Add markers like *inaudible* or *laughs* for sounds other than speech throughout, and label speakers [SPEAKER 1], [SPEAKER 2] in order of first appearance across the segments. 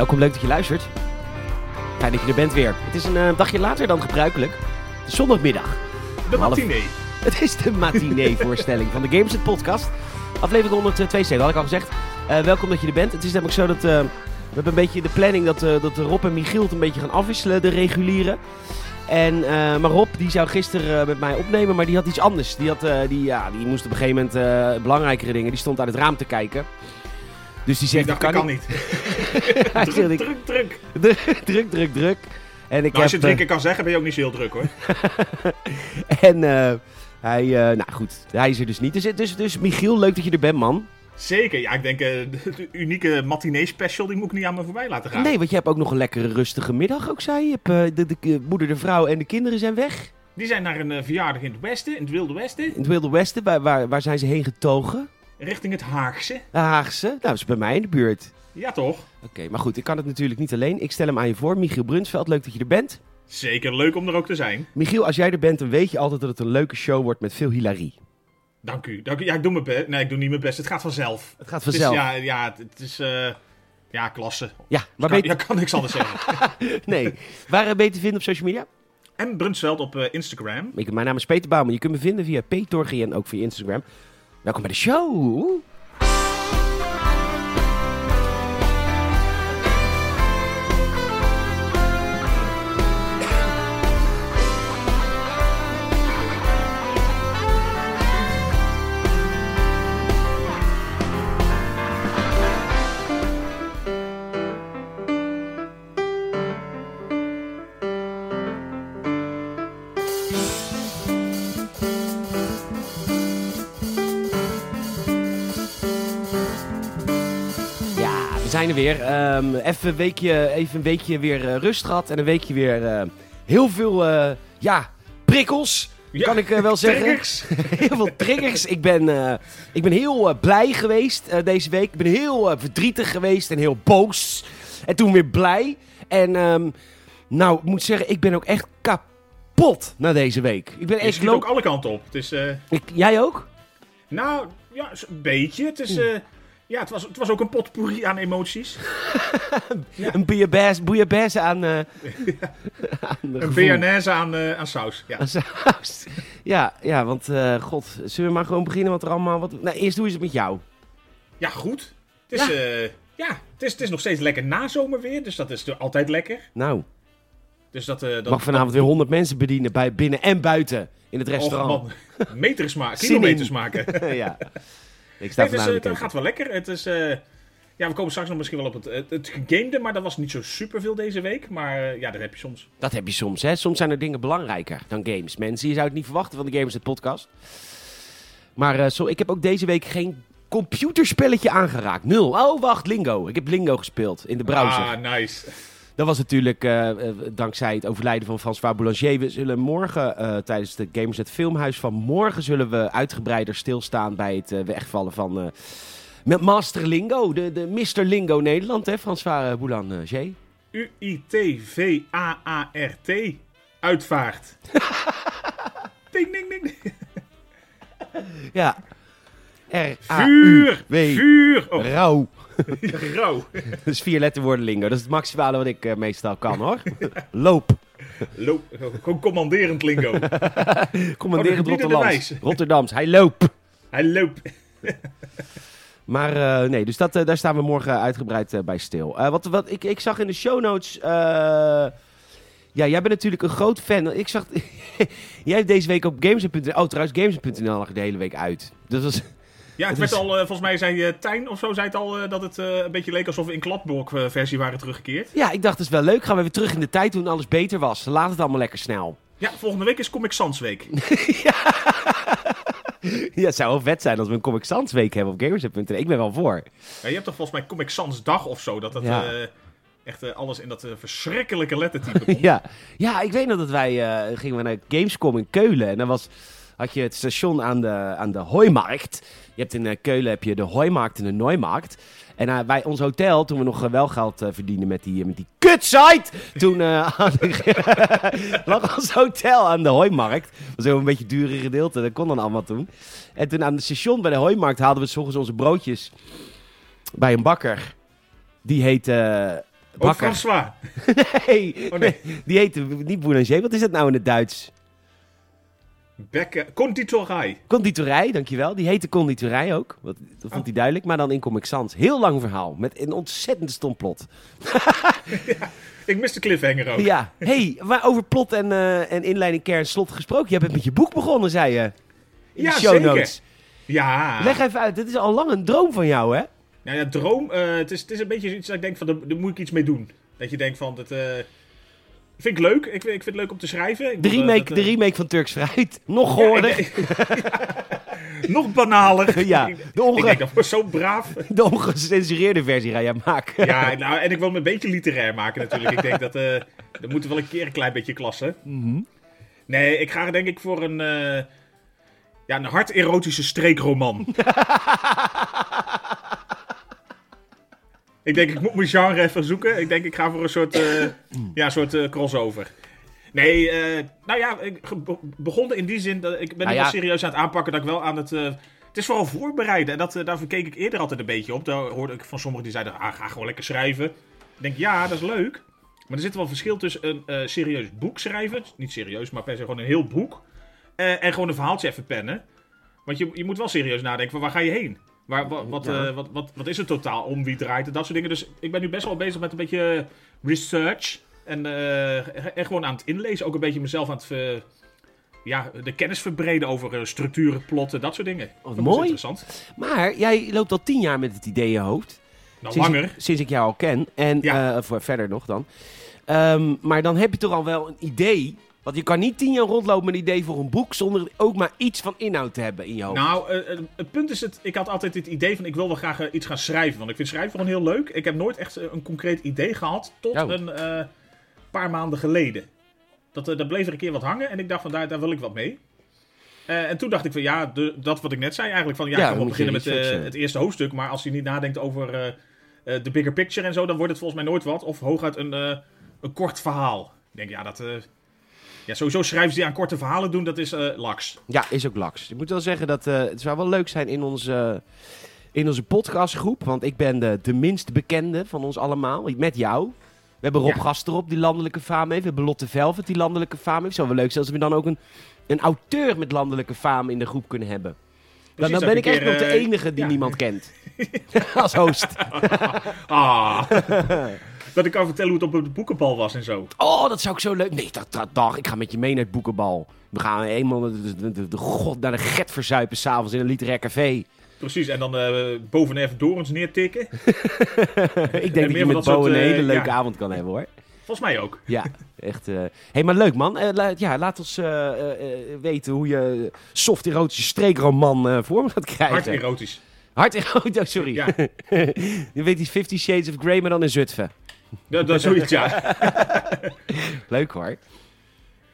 [SPEAKER 1] Welkom, leuk dat je luistert. Fijn dat je er bent weer. Het is een eh, dagje later dan gebruikelijk. Het is zondagmiddag.
[SPEAKER 2] De matinee. *laughs*
[SPEAKER 1] Het is de matinee-voorstelling van de Games It Podcast. Aflevering 172, had ik al gezegd. Eh, welkom dat je er bent. Het is namelijk zo dat... eh, we hebben een beetje de planning dat, dat Rob en Michiel het een beetje gaan afwisselen, de regulieren. En, maar Rob, die zou gisteren met mij opnemen, maar die had iets anders. Die, had, die, ja, die moest op een gegeven moment belangrijkere dingen. Die stond uit het raam te kijken. Dus die
[SPEAKER 2] Ik
[SPEAKER 1] zegt,
[SPEAKER 2] dacht,
[SPEAKER 1] dat kan niet. Hij *laughs*
[SPEAKER 2] druk,
[SPEAKER 1] ik-
[SPEAKER 2] druk, *laughs* druk.
[SPEAKER 1] druk, druk, druk. En ik
[SPEAKER 2] Nou, als je
[SPEAKER 1] heb,
[SPEAKER 2] drie
[SPEAKER 1] eh,
[SPEAKER 2] keer kan zeggen, ben je ook niet zo heel druk hoor. *laughs*
[SPEAKER 1] En eh, hij, eh, nou goed, hij is er dus niet. Dus, dus, dus Michiel, leuk dat je er bent, man.
[SPEAKER 2] Zeker, ja, ik denk eh, de, de unieke matinee special, die moet ik niet aan me voorbij laten gaan.
[SPEAKER 1] Nee, want je hebt ook nog een lekkere rustige middag ook, zei je. Hebt, eh, de, de, de moeder, de vrouw en de kinderen zijn weg.
[SPEAKER 2] Die zijn naar een eh, verjaardag in het westen, in het wilde westen,
[SPEAKER 1] In het Wilde Westen, waar, waar, waar zijn ze heen getogen?
[SPEAKER 2] Richting het Haagse.
[SPEAKER 1] De Haagse. Nou, dat is bij mij in de buurt.
[SPEAKER 2] Ja toch?
[SPEAKER 1] Oké, maar goed, ik kan het natuurlijk niet alleen. Ik stel hem aan je voor. Michiel Brunsveld, leuk dat je er bent.
[SPEAKER 2] Zeker leuk om er ook te zijn.
[SPEAKER 1] Michiel, als jij er bent, dan weet je altijd dat het een leuke show wordt met veel hilarie.
[SPEAKER 2] Dank u. Dank u. Ja, ik doe mijn best. Nee, ik doe niet mijn best. Het gaat vanzelf.
[SPEAKER 1] Het gaat
[SPEAKER 2] Het is,
[SPEAKER 1] vanzelf.
[SPEAKER 2] ja, ja, het, is... eh, ja, klasse.
[SPEAKER 1] ja, waar
[SPEAKER 2] Kan,
[SPEAKER 1] ben
[SPEAKER 2] ja, kan niks anders zeggen. *laughs*
[SPEAKER 1] Nee, waar eh, ben je te vinden op social media?
[SPEAKER 2] en Brunsveld op eh, Instagram.
[SPEAKER 1] Ik, mijn naam is Peter Bouwman. Je kunt me vinden via Petorgi en ook via Instagram. Welkom bij de show. Er weer. Ehm, even, een weekje, even een weekje weer eh, rust gehad. En een weekje weer eh, heel veel eh, ja, prikkels.
[SPEAKER 2] Ja,
[SPEAKER 1] kan ik wel zeggen.
[SPEAKER 2] triggers. *laughs*
[SPEAKER 1] heel veel triggers. Ik ben, ik ben heel blij geweest deze week. Ik ben heel verdrietig geweest en heel boos. En toen weer blij. En nou, nou, ik moet zeggen, ik ben ook echt kapot na deze week. Ik ben
[SPEAKER 2] Je
[SPEAKER 1] echt
[SPEAKER 2] schiet ook alle kanten op. Het is...
[SPEAKER 1] Ik, jij ook?
[SPEAKER 2] Nou, ja, een beetje. Het is... eh, ja, het was, het was ook een potpourri aan emoties. *laughs*
[SPEAKER 1] Een bouillabaisse, aan, eh *laughs* aan
[SPEAKER 2] Een bearnaise aan, eh, aan saus. Ja.
[SPEAKER 1] Aan saus. Ja, ja, want eh, god, zullen we maar gewoon beginnen wat er allemaal... Wat... Nou, eerst hoe is het met jou?
[SPEAKER 2] ja, goed. Het is,
[SPEAKER 1] Ja.
[SPEAKER 2] ja. het is, het is nog steeds lekker nazomerweer. Dus dat is altijd lekker.
[SPEAKER 1] Nou,
[SPEAKER 2] Dus dat... dat
[SPEAKER 1] mag vanavond weer 100 mensen bedienen, bij, binnen en buiten in het
[SPEAKER 2] Och,
[SPEAKER 1] restaurant.
[SPEAKER 2] man. Meters maken, kilometers maken. *laughs*
[SPEAKER 1] ja. Ik sta
[SPEAKER 2] Nee, dus,
[SPEAKER 1] vanavond
[SPEAKER 2] eh, het gaat wel lekker. Het is... eh, ja, we komen straks nog misschien wel op het, het, het gegamede, maar dat was niet zo superveel deze week. Maar eh, ja, dat heb je soms.
[SPEAKER 1] Dat heb je soms, hè. Soms zijn er dingen belangrijker dan games. Mensen, je zou het niet verwachten van de Gamers het podcast. Maar eh, zo, ik heb ook deze week geen computerspelletje aangeraakt. Nul. Oh, wacht, Lingo. Ik heb Lingo gespeeld in de browser.
[SPEAKER 2] Ah, nice.
[SPEAKER 1] Dat was natuurlijk eh, eh, dankzij het overlijden van François Boulanger. We zullen morgen eh, tijdens de Gamers het Filmhuis van morgen... zullen we uitgebreider stilstaan bij het wegvallen van... met Master Lingo, de, de Mr. Lingo Nederland, hè, François Boulanger.
[SPEAKER 2] U-I-T-V-A-A-R-T. Uitvaart. ding, ding, ding. ding.
[SPEAKER 1] Ja. R
[SPEAKER 2] Vuur! Oh,
[SPEAKER 1] Rauw. *laughs*
[SPEAKER 2] rauw. *laughs*
[SPEAKER 1] Dat is vier letterwoorden lingo. Dat is het maximale wat ik eh, meestal kan, hoor. *laughs* Loop.
[SPEAKER 2] Loop, gewoon commanderend lingo.
[SPEAKER 1] Commanderend
[SPEAKER 2] Oh,
[SPEAKER 1] Rotterdams. Rotterdams. Hij loopt.
[SPEAKER 2] Hij loopt.
[SPEAKER 1] Maar eh, nee, dus dat, eh, daar staan we morgen uitgebreid bij stil. Wat, wat ik, ik zag in de show notes. ja, jij bent natuurlijk een groot fan. Ik zag. jij hebt deze week op Games.nl. Oh, trouwens, Games.nl lag de hele week uit. Dat was.
[SPEAKER 2] Ja, het
[SPEAKER 1] Het
[SPEAKER 2] werd
[SPEAKER 1] is-
[SPEAKER 2] al, eh, volgens mij zei eh, Tijn of zo, zei het al eh, dat het een beetje leek alsof we in kladblok-versie waren teruggekeerd.
[SPEAKER 1] Ja, ik dacht, dat is wel leuk. Gaan we weer terug in de tijd toen alles beter was. Laat het allemaal lekker snel.
[SPEAKER 2] Ja, volgende week is Comic Sans week. *laughs*
[SPEAKER 1] Ja, het zou wel vet zijn als we een Comic Sans week hebben op Gamers.nl. Ik ben wel voor.
[SPEAKER 2] Ja, je hebt toch volgens mij Comic Sans dag of zo, dat dat
[SPEAKER 1] Ja.
[SPEAKER 2] echt alles in dat verschrikkelijke lettertype *laughs* komt.
[SPEAKER 1] Ja. ja, ik weet nog dat wij gingen we naar Gamescom in Keulen. En dan was, had je het station aan de, aan de Hooimarkt. Je hebt in eh, Keulen heb je de Hooimarkt en de Nooimarkt. En eh, bij ons hotel, toen we nog eh, wel geld eh, verdienden met die, met die kutsite, toen *laughs* de- *laughs* lag ons hotel aan de Hooimarkt. Dat was een beetje dure gedeelte, dat kon dan allemaal toen. En toen aan het station bij de Hooimarkt haalden we s ochtends onze broodjes bij een bakker. Die heette Bakker.
[SPEAKER 2] François. *laughs*
[SPEAKER 1] Nee,
[SPEAKER 2] Oh, nee.
[SPEAKER 1] die heette niet boulanger. Wat is dat nou in het Duits?
[SPEAKER 2] Bekke, conditorij.
[SPEAKER 1] Conditorij, dankjewel. Die heette conditorij ook. Dat vond
[SPEAKER 2] Oh.
[SPEAKER 1] hij duidelijk. Maar dan in Comic Sans. Heel lang verhaal. Met een ontzettend stom plot. *laughs*
[SPEAKER 2] Ik mis de cliffhanger ook.
[SPEAKER 1] Ja. hey, maar over plot en, eh, en inleiding, kern, slot gesproken. Je bent met je boek begonnen, zei je. In
[SPEAKER 2] Ja,
[SPEAKER 1] de show
[SPEAKER 2] zeker.
[SPEAKER 1] notes.
[SPEAKER 2] Ja.
[SPEAKER 1] Leg even uit. Dit is al lang een droom van jou, hè?
[SPEAKER 2] Nou ja, droom. eh, het, is, het is een beetje iets dat ik denk van, daar, daar moet ik iets mee doen. Dat je denkt van, dat eh, vind ik leuk. Ik, vind- ik vind het leuk om te schrijven. Ik
[SPEAKER 1] De
[SPEAKER 2] eh,
[SPEAKER 1] remake,
[SPEAKER 2] dat,
[SPEAKER 1] de
[SPEAKER 2] eh,
[SPEAKER 1] remake van Turks Fruit. Nog goorder. *laughs* *laughs*
[SPEAKER 2] Nog banaler. *laughs*
[SPEAKER 1] Ja, de,
[SPEAKER 2] ik denk, dat was zo braaf.
[SPEAKER 1] de ongecensureerde versie ga jij maken.
[SPEAKER 2] Ja, nou, en ik wil me een beetje literair maken natuurlijk. Ik denk dat eh er moet wel een keer een klein beetje klassen.
[SPEAKER 1] Mhm.
[SPEAKER 2] Nee, ik ga denk ik voor een, eh ja, een hard erotische streekroman. Ik denk, ik moet mijn genre even zoeken. Ik denk, ik ga voor een soort, eh, ja, soort eh, crossover. Nee, eh, nou ja, ik ge- be- begonnen in die zin, dat ik ben
[SPEAKER 1] Nou ja.
[SPEAKER 2] wel serieus aan het aanpakken dat ik wel aan het... het is vooral voorbereiden. En dat, eh, daar keek ik eerder altijd een beetje op. Daar hoorde ik van sommigen die zeiden, ah, ga gewoon lekker schrijven. Ik denk, ja, dat is leuk. Maar er zit wel een verschil tussen een serieus boek schrijven. Niet serieus, maar per se gewoon een heel boek. en gewoon een verhaaltje even pennen. Want je, je moet wel serieus nadenken van waar ga je heen? Waar, wat, wat,
[SPEAKER 1] Ja.
[SPEAKER 2] eh, wat, wat, wat is het totaal om? Wie draait het? Dat soort dingen. Dus ik ben nu best wel bezig met een beetje research. En, en gewoon aan het inlezen. Ook een beetje mezelf aan het... ja, de kennis verbreden over eh, structuren, plotten, dat soort dingen. Ik best
[SPEAKER 1] mooi.
[SPEAKER 2] interessant.
[SPEAKER 1] Maar jij loopt al tien jaar met het idee in je hoofd.
[SPEAKER 2] Nou,
[SPEAKER 1] Sinds,
[SPEAKER 2] langer.
[SPEAKER 1] Sinds ik jou al ken. En
[SPEAKER 2] Ja.
[SPEAKER 1] voor verder nog dan. Ehm, maar dan heb je toch al wel een idee. Want je kan niet tien jaar rondlopen met een idee voor een boek. zonder ook maar iets van inhoud te hebben in je hoofd.
[SPEAKER 2] Nou, eh, eh, het punt is, het, ik had altijd het idee van ik wil wel graag eh, iets gaan schrijven. Want ik vind schrijven gewoon heel leuk. Ik heb nooit echt een concreet idee gehad tot
[SPEAKER 1] Ja.
[SPEAKER 2] een paar maanden geleden. Dat, daar bleef er een keer wat hangen en ik dacht van daar, daar wil ik wat mee. En toen dacht ik van ja, de, dat wat ik net zei eigenlijk. Van ja,
[SPEAKER 1] Ja,
[SPEAKER 2] ik kan wel beginnen met het eerste hoofdstuk. Maar als je niet nadenkt over de bigger picture en zo, dan wordt het volgens mij nooit wat. Of hooguit een, een kort verhaal. Ik denk ja, dat... ja, sowieso schrijvers die aan korte verhalen doen, dat is eh laks.
[SPEAKER 1] Ja, is ook laks. Ik moet wel zeggen dat eh, het zou wel leuk zijn in onze, in onze podcastgroep. Want ik ben de, de minst bekende van ons allemaal. Met jou. We hebben Rob
[SPEAKER 2] Ja.
[SPEAKER 1] Gaster op die landelijke faam heeft. We hebben Lotte Velvet die landelijke faam heeft. Het zou wel leuk zijn als we dan ook een, een auteur met landelijke faam in de groep kunnen hebben. Dan, dan ben ik echt nog de
[SPEAKER 2] eh,
[SPEAKER 1] enige die
[SPEAKER 2] ja.
[SPEAKER 1] niemand kent. *laughs* *laughs* Als host. *laughs*
[SPEAKER 2] Ah. Dat ik kan vertellen hoe het op de boekenbal was en zo.
[SPEAKER 1] Oh, dat zou ik zo leuk... Nee, dat, dat, dag. Ik ga met je mee naar het boekenbal. We gaan eenmaal de, de, de, de god naar de get verzuipen s'avonds in een literair café.
[SPEAKER 2] Precies, en dan eh boven even door ons neertikken. *laughs*
[SPEAKER 1] ik denk dat je met Bo een
[SPEAKER 2] eh,
[SPEAKER 1] hele leuke
[SPEAKER 2] ja.
[SPEAKER 1] avond kan hebben, hoor.
[SPEAKER 2] Volgens mij ook.
[SPEAKER 1] Ja, echt. eh hey, maar leuk, man. La- ja, laat ons weten hoe je soft erotische streekroman vorm gaat krijgen.
[SPEAKER 2] Hard erotisch.
[SPEAKER 1] Hard erotisch, *laughs* oh, sorry.
[SPEAKER 2] Ja, *laughs*
[SPEAKER 1] je weet die Fifty Shades of Grey, maar dan in Zutphen.
[SPEAKER 2] Dat, dat zoiets, ja. *laughs*
[SPEAKER 1] Leuk, hoor.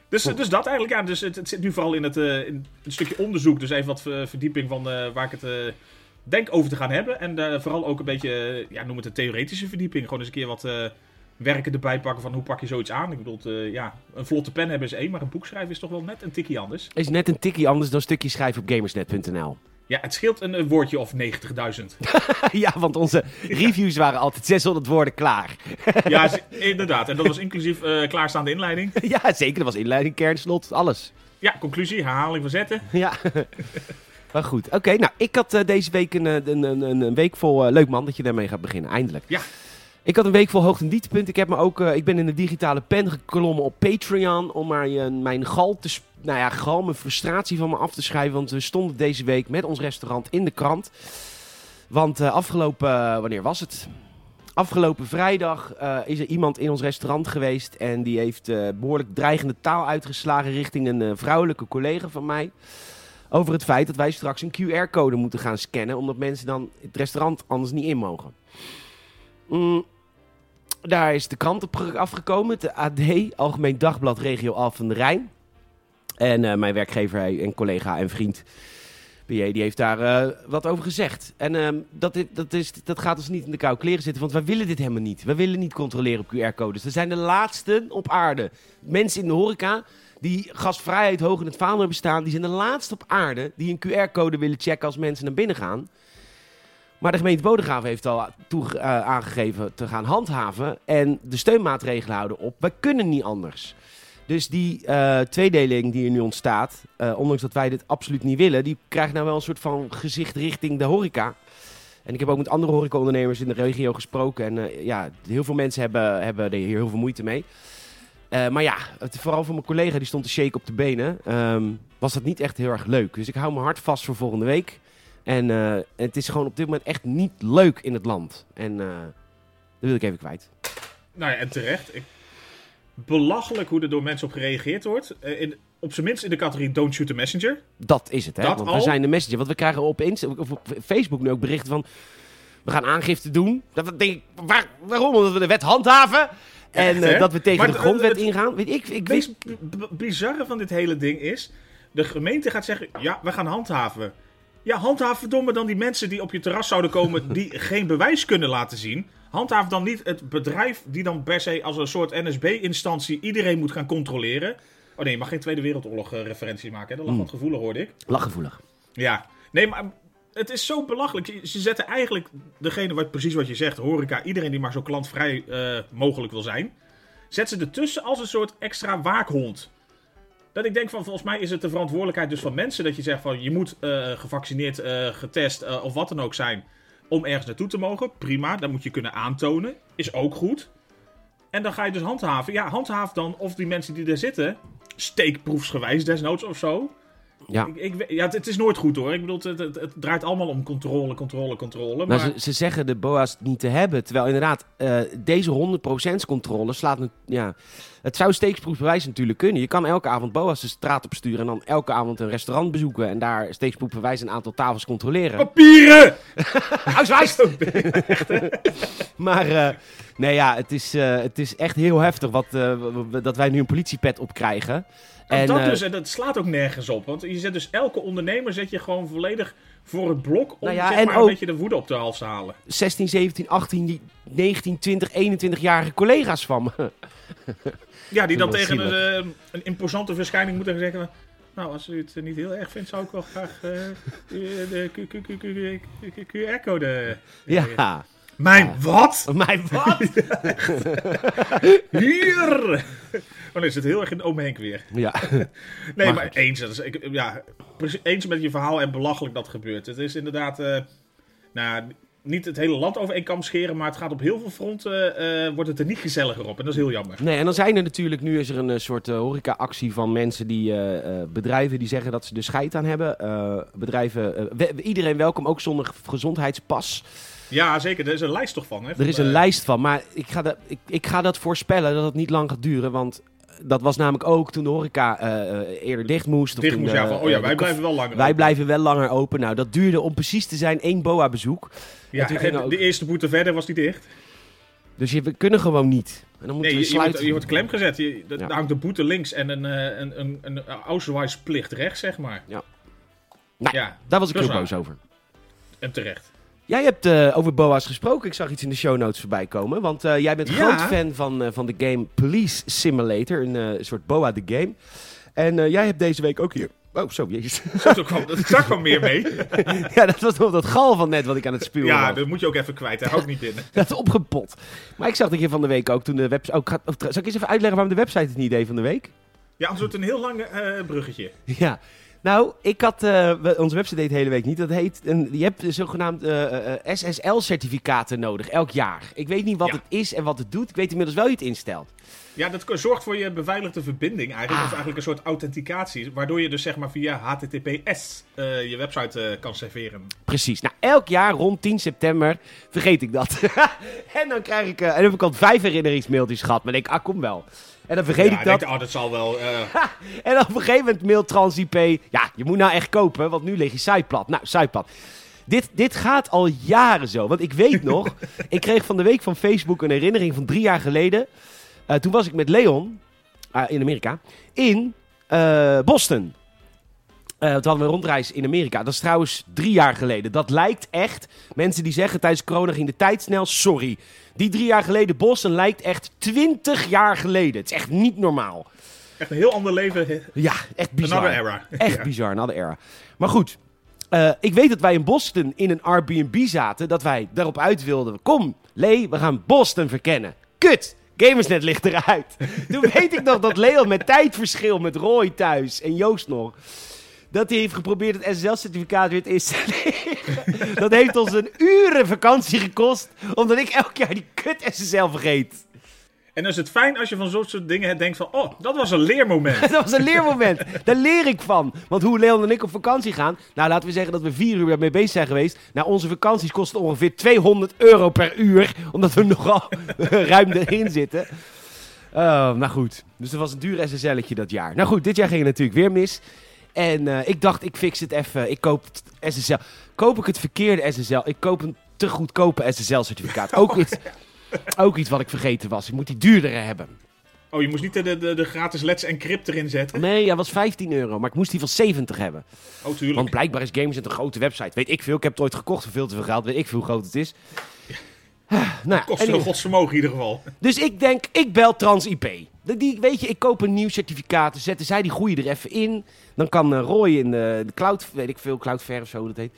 [SPEAKER 2] Dus, dus dat eigenlijk, ja. Dus het, het zit nu vooral in het eh, in een stukje onderzoek. Dus even wat eh, verdieping van eh, waar ik het denk over te gaan hebben. En vooral ook een beetje, ja, noem het een theoretische verdieping. Gewoon eens een keer wat werken erbij pakken van hoe pak je zoiets aan. Ik bedoel, ja, een vlotte pen hebben is één, maar een boek schrijven is toch wel net een tikkie anders.
[SPEAKER 1] Is net een tikkie anders dan stukje schrijven op gamersnet.nl.
[SPEAKER 2] Ja, het scheelt een, woordje of 90.000. *laughs*
[SPEAKER 1] ja, want onze reviews waren altijd 600 woorden klaar. *laughs*
[SPEAKER 2] Ja, inderdaad. En dat was inclusief eh, klaarstaande inleiding. *laughs*
[SPEAKER 1] ja, zeker. Dat was inleiding, kern, slot, alles.
[SPEAKER 2] Ja, conclusie, herhaling van zetten.
[SPEAKER 1] Ja. maar goed. Oké, nou, ik had eh, deze week een, eh, een, een, een, een week vol... leuk man dat je daarmee gaat beginnen, eindelijk.
[SPEAKER 2] Ja.
[SPEAKER 1] Ik had een week vol hoogte- en dieptepunten. Ik, heb me ook, ik ben in de digitale pen geklommen op Patreon... om maar mijn gal te... Nou ja, mijn frustratie van me af te schrijven. Want we stonden deze week met ons restaurant in de krant. Want eh, afgelopen... eh, wanneer was het? Afgelopen vrijdag eh, is er iemand in ons restaurant geweest en die heeft eh, behoorlijk dreigende taal uitgeslagen richting een vrouwelijke collega van mij. Over het feit dat wij straks een QR-code moeten gaan scannen, omdat mensen dan het restaurant anders niet in mogen. Mm, daar is de krant op ge- afgekomen, de AD, Algemeen Dagblad Regio Al van de Rijn. En eh, mijn werkgever en collega en vriend BJ, die heeft daar eh, wat over gezegd. En ehm, dat, dat, is, dat gaat ons niet in de koude kleren zitten, want wij willen dit helemaal niet. Wij willen niet controleren op QR-codes. Er zijn de laatsten op aarde. Mensen in de horeca die gastvrijheid hoog in het vaandel hebben staan, die zijn de laatste op aarde die een QR-code willen checken als mensen naar binnen gaan. Maar de gemeente Bodegraven heeft al toe, eh, aangegeven te gaan handhaven. En de steunmaatregelen houden op. Wij kunnen niet anders. Dus die eh, tweedeling die er nu ontstaat, eh, ondanks dat wij dit absoluut niet willen, die krijgt nou wel een soort van gezicht richting de horeca. En ik heb ook met andere horecaondernemers in de regio gesproken. En eh, ja, heel veel mensen hebben, hebben er hier heel veel moeite mee. Maar ja, vooral voor mijn collega die stond te shake op de benen, ehm, was dat niet echt heel erg leuk. Dus ik hou mijn hart vast voor volgende week. En het is gewoon op dit moment echt niet leuk in het land. En dat wil ik even kwijt.
[SPEAKER 2] Nou ja, en terecht. Ik, belachelijk hoe er door mensen op gereageerd wordt. Eh, in, op zijn minst in de categorie Don't Shoot the Messenger.
[SPEAKER 1] Dat is het, hè?
[SPEAKER 2] Dat
[SPEAKER 1] Want
[SPEAKER 2] al?
[SPEAKER 1] we zijn de messenger. Want we krijgen op, Insta, of op Facebook nu ook berichten van... We gaan aangifte doen. Dat denk ik, waar, waarom? Omdat we de wet handhaven. En
[SPEAKER 2] Echt,
[SPEAKER 1] eh, dat we tegen
[SPEAKER 2] Maar
[SPEAKER 1] de grondwet
[SPEAKER 2] het-
[SPEAKER 1] ingaan. Weet ik, ik
[SPEAKER 2] Het bizarre van dit hele ding is... De gemeente gaat zeggen, ja, we gaan handhaven. Ja, handhaaf verdomme dan die mensen die op je terras zouden komen... *laughs* die geen bewijs kunnen laten zien. Handhaaf dan niet het bedrijf die dan per se als een soort NSB-instantie... iedereen moet gaan controleren. Oh nee, je mag geen Tweede Wereldoorlog eh, referentie maken. Hè? Dat lag
[SPEAKER 1] Mm.
[SPEAKER 2] wat gevoelig, hoorde ik.
[SPEAKER 1] Lachgevoelig.
[SPEAKER 2] Ja, nee, maar het is zo belachelijk. Ze- Ze zetten eigenlijk degene, wat, precies wat je zegt, horeca, iedereen die maar zo klantvrij eh, mogelijk wil zijn, zet ze ertussen als een soort extra waakhond. Dat ik denk van, volgens mij is het de verantwoordelijkheid dus van mensen dat je zegt van, je moet eh, gevaccineerd, eh, getest eh, of wat dan ook zijn om ergens naartoe te mogen. Prima, dat moet je kunnen aantonen. Is ook goed. En dan ga je dus handhaven. Ja, handhaaf dan of die mensen die er zitten, steekproefsgewijs desnoods of zo.
[SPEAKER 1] Ja.
[SPEAKER 2] Ik, ja, het, het is nooit goed hoor. Ik bedoel, het, het, het draait allemaal om controle, controle, controle.
[SPEAKER 1] Maar
[SPEAKER 2] Maar,
[SPEAKER 1] ze, ze zeggen de BOA's niet te hebben. Terwijl inderdaad, eh, deze 100% controle slaat... Ja, het zou steeksproefbewijs natuurlijk kunnen. Je kan elke avond BOA's de straat op sturen... en dan elke avond een restaurant bezoeken... en daar steeksproefbewijs een aantal tafels controleren.
[SPEAKER 2] Papieren! *laughs*
[SPEAKER 1] Huiswijs! *laughs* maar eh, nee, ja, het is, eh, het is echt heel heftig wat, dat wij nu een politiepet opkrijgen.
[SPEAKER 2] En
[SPEAKER 1] En,
[SPEAKER 2] dat,
[SPEAKER 1] eh,
[SPEAKER 2] dus, en dat slaat ook nergens op. Want je zet dus elke ondernemer zet je gewoon volledig voor het blok om
[SPEAKER 1] Nou ja,
[SPEAKER 2] zeg maar, een beetje de woede op de hals te halen.
[SPEAKER 1] 16, 17, 18, die 19, 20, 21-jarige collega's van me. *laughs*
[SPEAKER 2] Ja, die dan tegen een, eh, een imposante verschijning moeten zeggen... Nou, als u het niet heel erg vindt, zou ik wel graag eh, de QR-code...
[SPEAKER 1] ja,
[SPEAKER 2] Mijn wat? *laughs*
[SPEAKER 1] maar wat? *laughs*
[SPEAKER 2] Hier! Oh nee, zit heel erg in Ome Henk weer.
[SPEAKER 1] ja. *laughs*
[SPEAKER 2] Nee,
[SPEAKER 1] Maar
[SPEAKER 2] maar, eens. Dat is, ik, ja, eens met je verhaal en belachelijk dat gebeurt. Het is inderdaad, eh, nou, niet het hele land over één kam scheren, maar het gaat op heel veel fronten, eh, wordt het er niet gezelliger op. En dat is heel jammer.
[SPEAKER 1] Nee, en dan zijn er natuurlijk, nu is er een eh, soort eh, horeca-actie van mensen die, bedrijven die zeggen dat ze er scheid aan hebben. Bedrijven, we- iedereen welkom, ook zonder gezondheidspas.
[SPEAKER 2] Ja, zeker. Er is een lijst toch van, hè?
[SPEAKER 1] Er is een lijst van, maar ik ga, dat, ik, ik ga dat voorspellen dat het niet lang gaat duren. Want dat was namelijk ook toen de horeca eh, eh, eerder dicht moest.
[SPEAKER 2] Dicht moest, ja, van, oh ja,
[SPEAKER 1] eh,
[SPEAKER 2] wij blijven wel langer
[SPEAKER 1] Wij
[SPEAKER 2] open.
[SPEAKER 1] blijven wel langer open. Nou, dat duurde om precies te zijn één BOA-bezoek.
[SPEAKER 2] Ja,
[SPEAKER 1] en toen ging
[SPEAKER 2] en
[SPEAKER 1] ook-
[SPEAKER 2] de eerste boete verder was die dicht.
[SPEAKER 1] Dus je, we kunnen gewoon niet. En dan moeten
[SPEAKER 2] Nee,
[SPEAKER 1] we
[SPEAKER 2] je, je, wordt,
[SPEAKER 1] sluiten.
[SPEAKER 2] je wordt klem gezet. Je, dat-
[SPEAKER 1] Ja.
[SPEAKER 2] Daar hangt de boete links en een, een, een, een, een plicht rechts, zeg maar.
[SPEAKER 1] Ja. Nou,
[SPEAKER 2] ja,
[SPEAKER 1] Daar was ik heel boos over.
[SPEAKER 2] en terecht.
[SPEAKER 1] Jij hebt eh, over BOA's gesproken. Ik zag iets in de show notes voorbij komen. Want eh, jij bent
[SPEAKER 2] Ja.
[SPEAKER 1] groot fan van, eh, van de game Police Simulator. Een soort BOA de game. En jij hebt deze week ook hier... Oh, zo, jezus.
[SPEAKER 2] Zo, daar kwam, daar kwam meer mee. *laughs*
[SPEAKER 1] ja, dat was nog dat gal van net wat ik aan het spuwen
[SPEAKER 2] Ja,
[SPEAKER 1] was.
[SPEAKER 2] dat moet je ook even kwijt. Hij houdt niet binnen. *laughs*
[SPEAKER 1] Dat is opgepot. Maar ik zag dat je van de week ook toen de website... Oh, ik zal ik eens even uitleggen waarom de website het niet idee van de week?
[SPEAKER 2] Ja, anders wordt het een heel lang bruggetje.
[SPEAKER 1] Ja. Nou, ik had... eh, onze website deed de hele week niet. Dat heet... Een, je hebt zogenaamd eh, eh, SSL-certificaten nodig, elk jaar. Ik weet niet wat
[SPEAKER 2] Ja.
[SPEAKER 1] het is en wat het doet. Ik weet inmiddels wel hoe je het instelt.
[SPEAKER 2] Ja, dat zorgt voor je beveiligde verbinding eigenlijk.
[SPEAKER 1] Ah.
[SPEAKER 2] Dat is eigenlijk een soort authenticatie. Waardoor je dus zeg maar via HTTPS je website kan serveren.
[SPEAKER 1] Precies. Nou, elk jaar rond 10 september vergeet ik dat. *laughs* en dan krijg ik... en dan heb ik al vijf herinneringsmailtjes gehad. Maar denk ik, ah, kom wel. En dan vergeet
[SPEAKER 2] ja,
[SPEAKER 1] ik dat.
[SPEAKER 2] denk, oh, dat zal wel... eh, *laughs*
[SPEAKER 1] En op een gegeven moment mailt TransIP... Ja, je moet nou echt kopen, want nu lig je site plat. Nou, site plat. Dit, dit gaat al jaren zo. Want ik weet nog... *laughs* ik kreeg van de week van Facebook een herinnering van drie jaar geleden. Eh, toen was ik met Leon, eh, in Amerika, in Boston. Eh, toen hadden we een rondreis in Amerika. Dat is trouwens drie jaar geleden. Dat lijkt echt... Mensen die zeggen tijdens corona ging de tijd snel. Sorry. Die drie jaar geleden Boston lijkt echt twintig jaar geleden. Het is echt niet normaal.
[SPEAKER 2] echt een heel ander leven.
[SPEAKER 1] Ja, echt bizar.
[SPEAKER 2] Another era.
[SPEAKER 1] Echt
[SPEAKER 2] Ja.
[SPEAKER 1] bizar, another era. Maar goed, eh, ik weet dat wij in Boston in een Airbnb zaten. Dat wij daarop uit wilden. Kom, Lee, we gaan Boston verkennen. Kut! Gamersnet ligt eruit. *laughs* Toen weet ik nog dat Leon met tijdverschil met Roy thuis en Joost nog. Dat hij heeft geprobeerd het SSL-certificaat weer te installeren. *laughs* dat heeft ons een uren vakantie gekost. Omdat ik elk jaar die kut SSL vergeet.
[SPEAKER 2] En dan is het fijn als je van zo'n soort dingen denkt van... Oh, dat was een leermoment. *laughs*
[SPEAKER 1] dat was een leermoment. Daar leer ik van. Want hoe Leon en ik op vakantie gaan... Nou, laten we zeggen dat we vier uur mee bezig zijn geweest. Nou, onze vakanties kosten ongeveer 200 euro per uur. Omdat we *laughs* nogal ruim erin zitten. Uh, nou goed. Dus dat was een duur SSL'tje dat jaar. Nou goed, dit jaar ging het natuurlijk weer mis. En uh, ik dacht, ik fix het even. Ik koop het SSL. Koop ik het verkeerde SSL? Ik koop een te goedkope SSL-certificaat. Ook *laughs* iets... Ook iets wat ik vergeten was. Ik moet die duurdere hebben.
[SPEAKER 2] Oh, je moest niet de, de, de gratis Let's Encrypt erin zetten?
[SPEAKER 1] Nee, dat was 15 euro. Maar ik moest die van 70 hebben.
[SPEAKER 2] Oh, tuurlijk.
[SPEAKER 1] Want blijkbaar is Gamersnet een grote website. Weet ik veel. Ik heb het ooit gekocht voor veel te veel geld. Weet ik veel hoe groot het is.
[SPEAKER 2] Ja. Nou, kost veel godsvermogen in ieder geval.
[SPEAKER 1] Dus ik denk, ik bel TransIP. Die, weet je, ik koop een nieuw certificaat. Dan zetten zij die goede er even in. Dan kan uh, Roy in de, de, cloud, weet ik veel, Cloudflare of zo dat heet.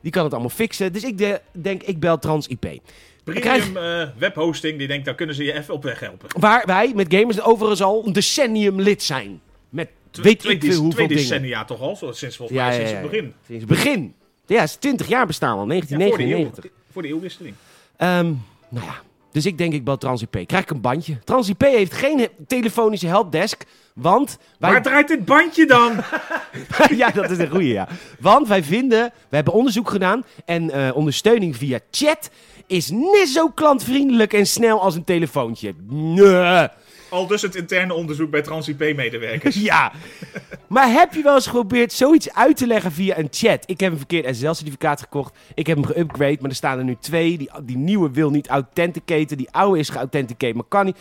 [SPEAKER 1] Die kan het allemaal fixen. Dus ik de, denk, ik bel TransIP.
[SPEAKER 2] Premium krijg... uh, webhosting, die denkt, daar kunnen ze je even op weg helpen.
[SPEAKER 1] Waar wij met Gamers overigens al een decennium lid zijn. Met weet twee, ik veel hoeveel
[SPEAKER 2] twee decennia toch al, sinds volgens mij sinds het begin.
[SPEAKER 1] Sinds het begin. Ja, is 20 jaar bestaan al, 1999.
[SPEAKER 2] Ja, voor de eeuwwisseling.
[SPEAKER 1] Um, nou ja, dus ik denk ik bel TransIP. Krijg ik een bandje. TransIP heeft geen telefonische helpdesk, want...
[SPEAKER 2] Wij... Waar draait dit bandje dan? *laughs*
[SPEAKER 1] ja, dat is een goeie, ja. Want wij vinden, we hebben onderzoek gedaan en uh, ondersteuning via chat is net zo klantvriendelijk en snel als een telefoontje. Nee.
[SPEAKER 2] Al dus het interne onderzoek bij TransIP-medewerkers.
[SPEAKER 1] ja. Maar heb je wel eens geprobeerd zoiets uit te leggen via een chat? Ik heb een verkeerd SSL-certificaat gekocht. Ik heb hem geupgrade, maar er staan er nu twee. Die, die nieuwe wil niet authenticaten. Die oude is geauthenticated, maar kan niet.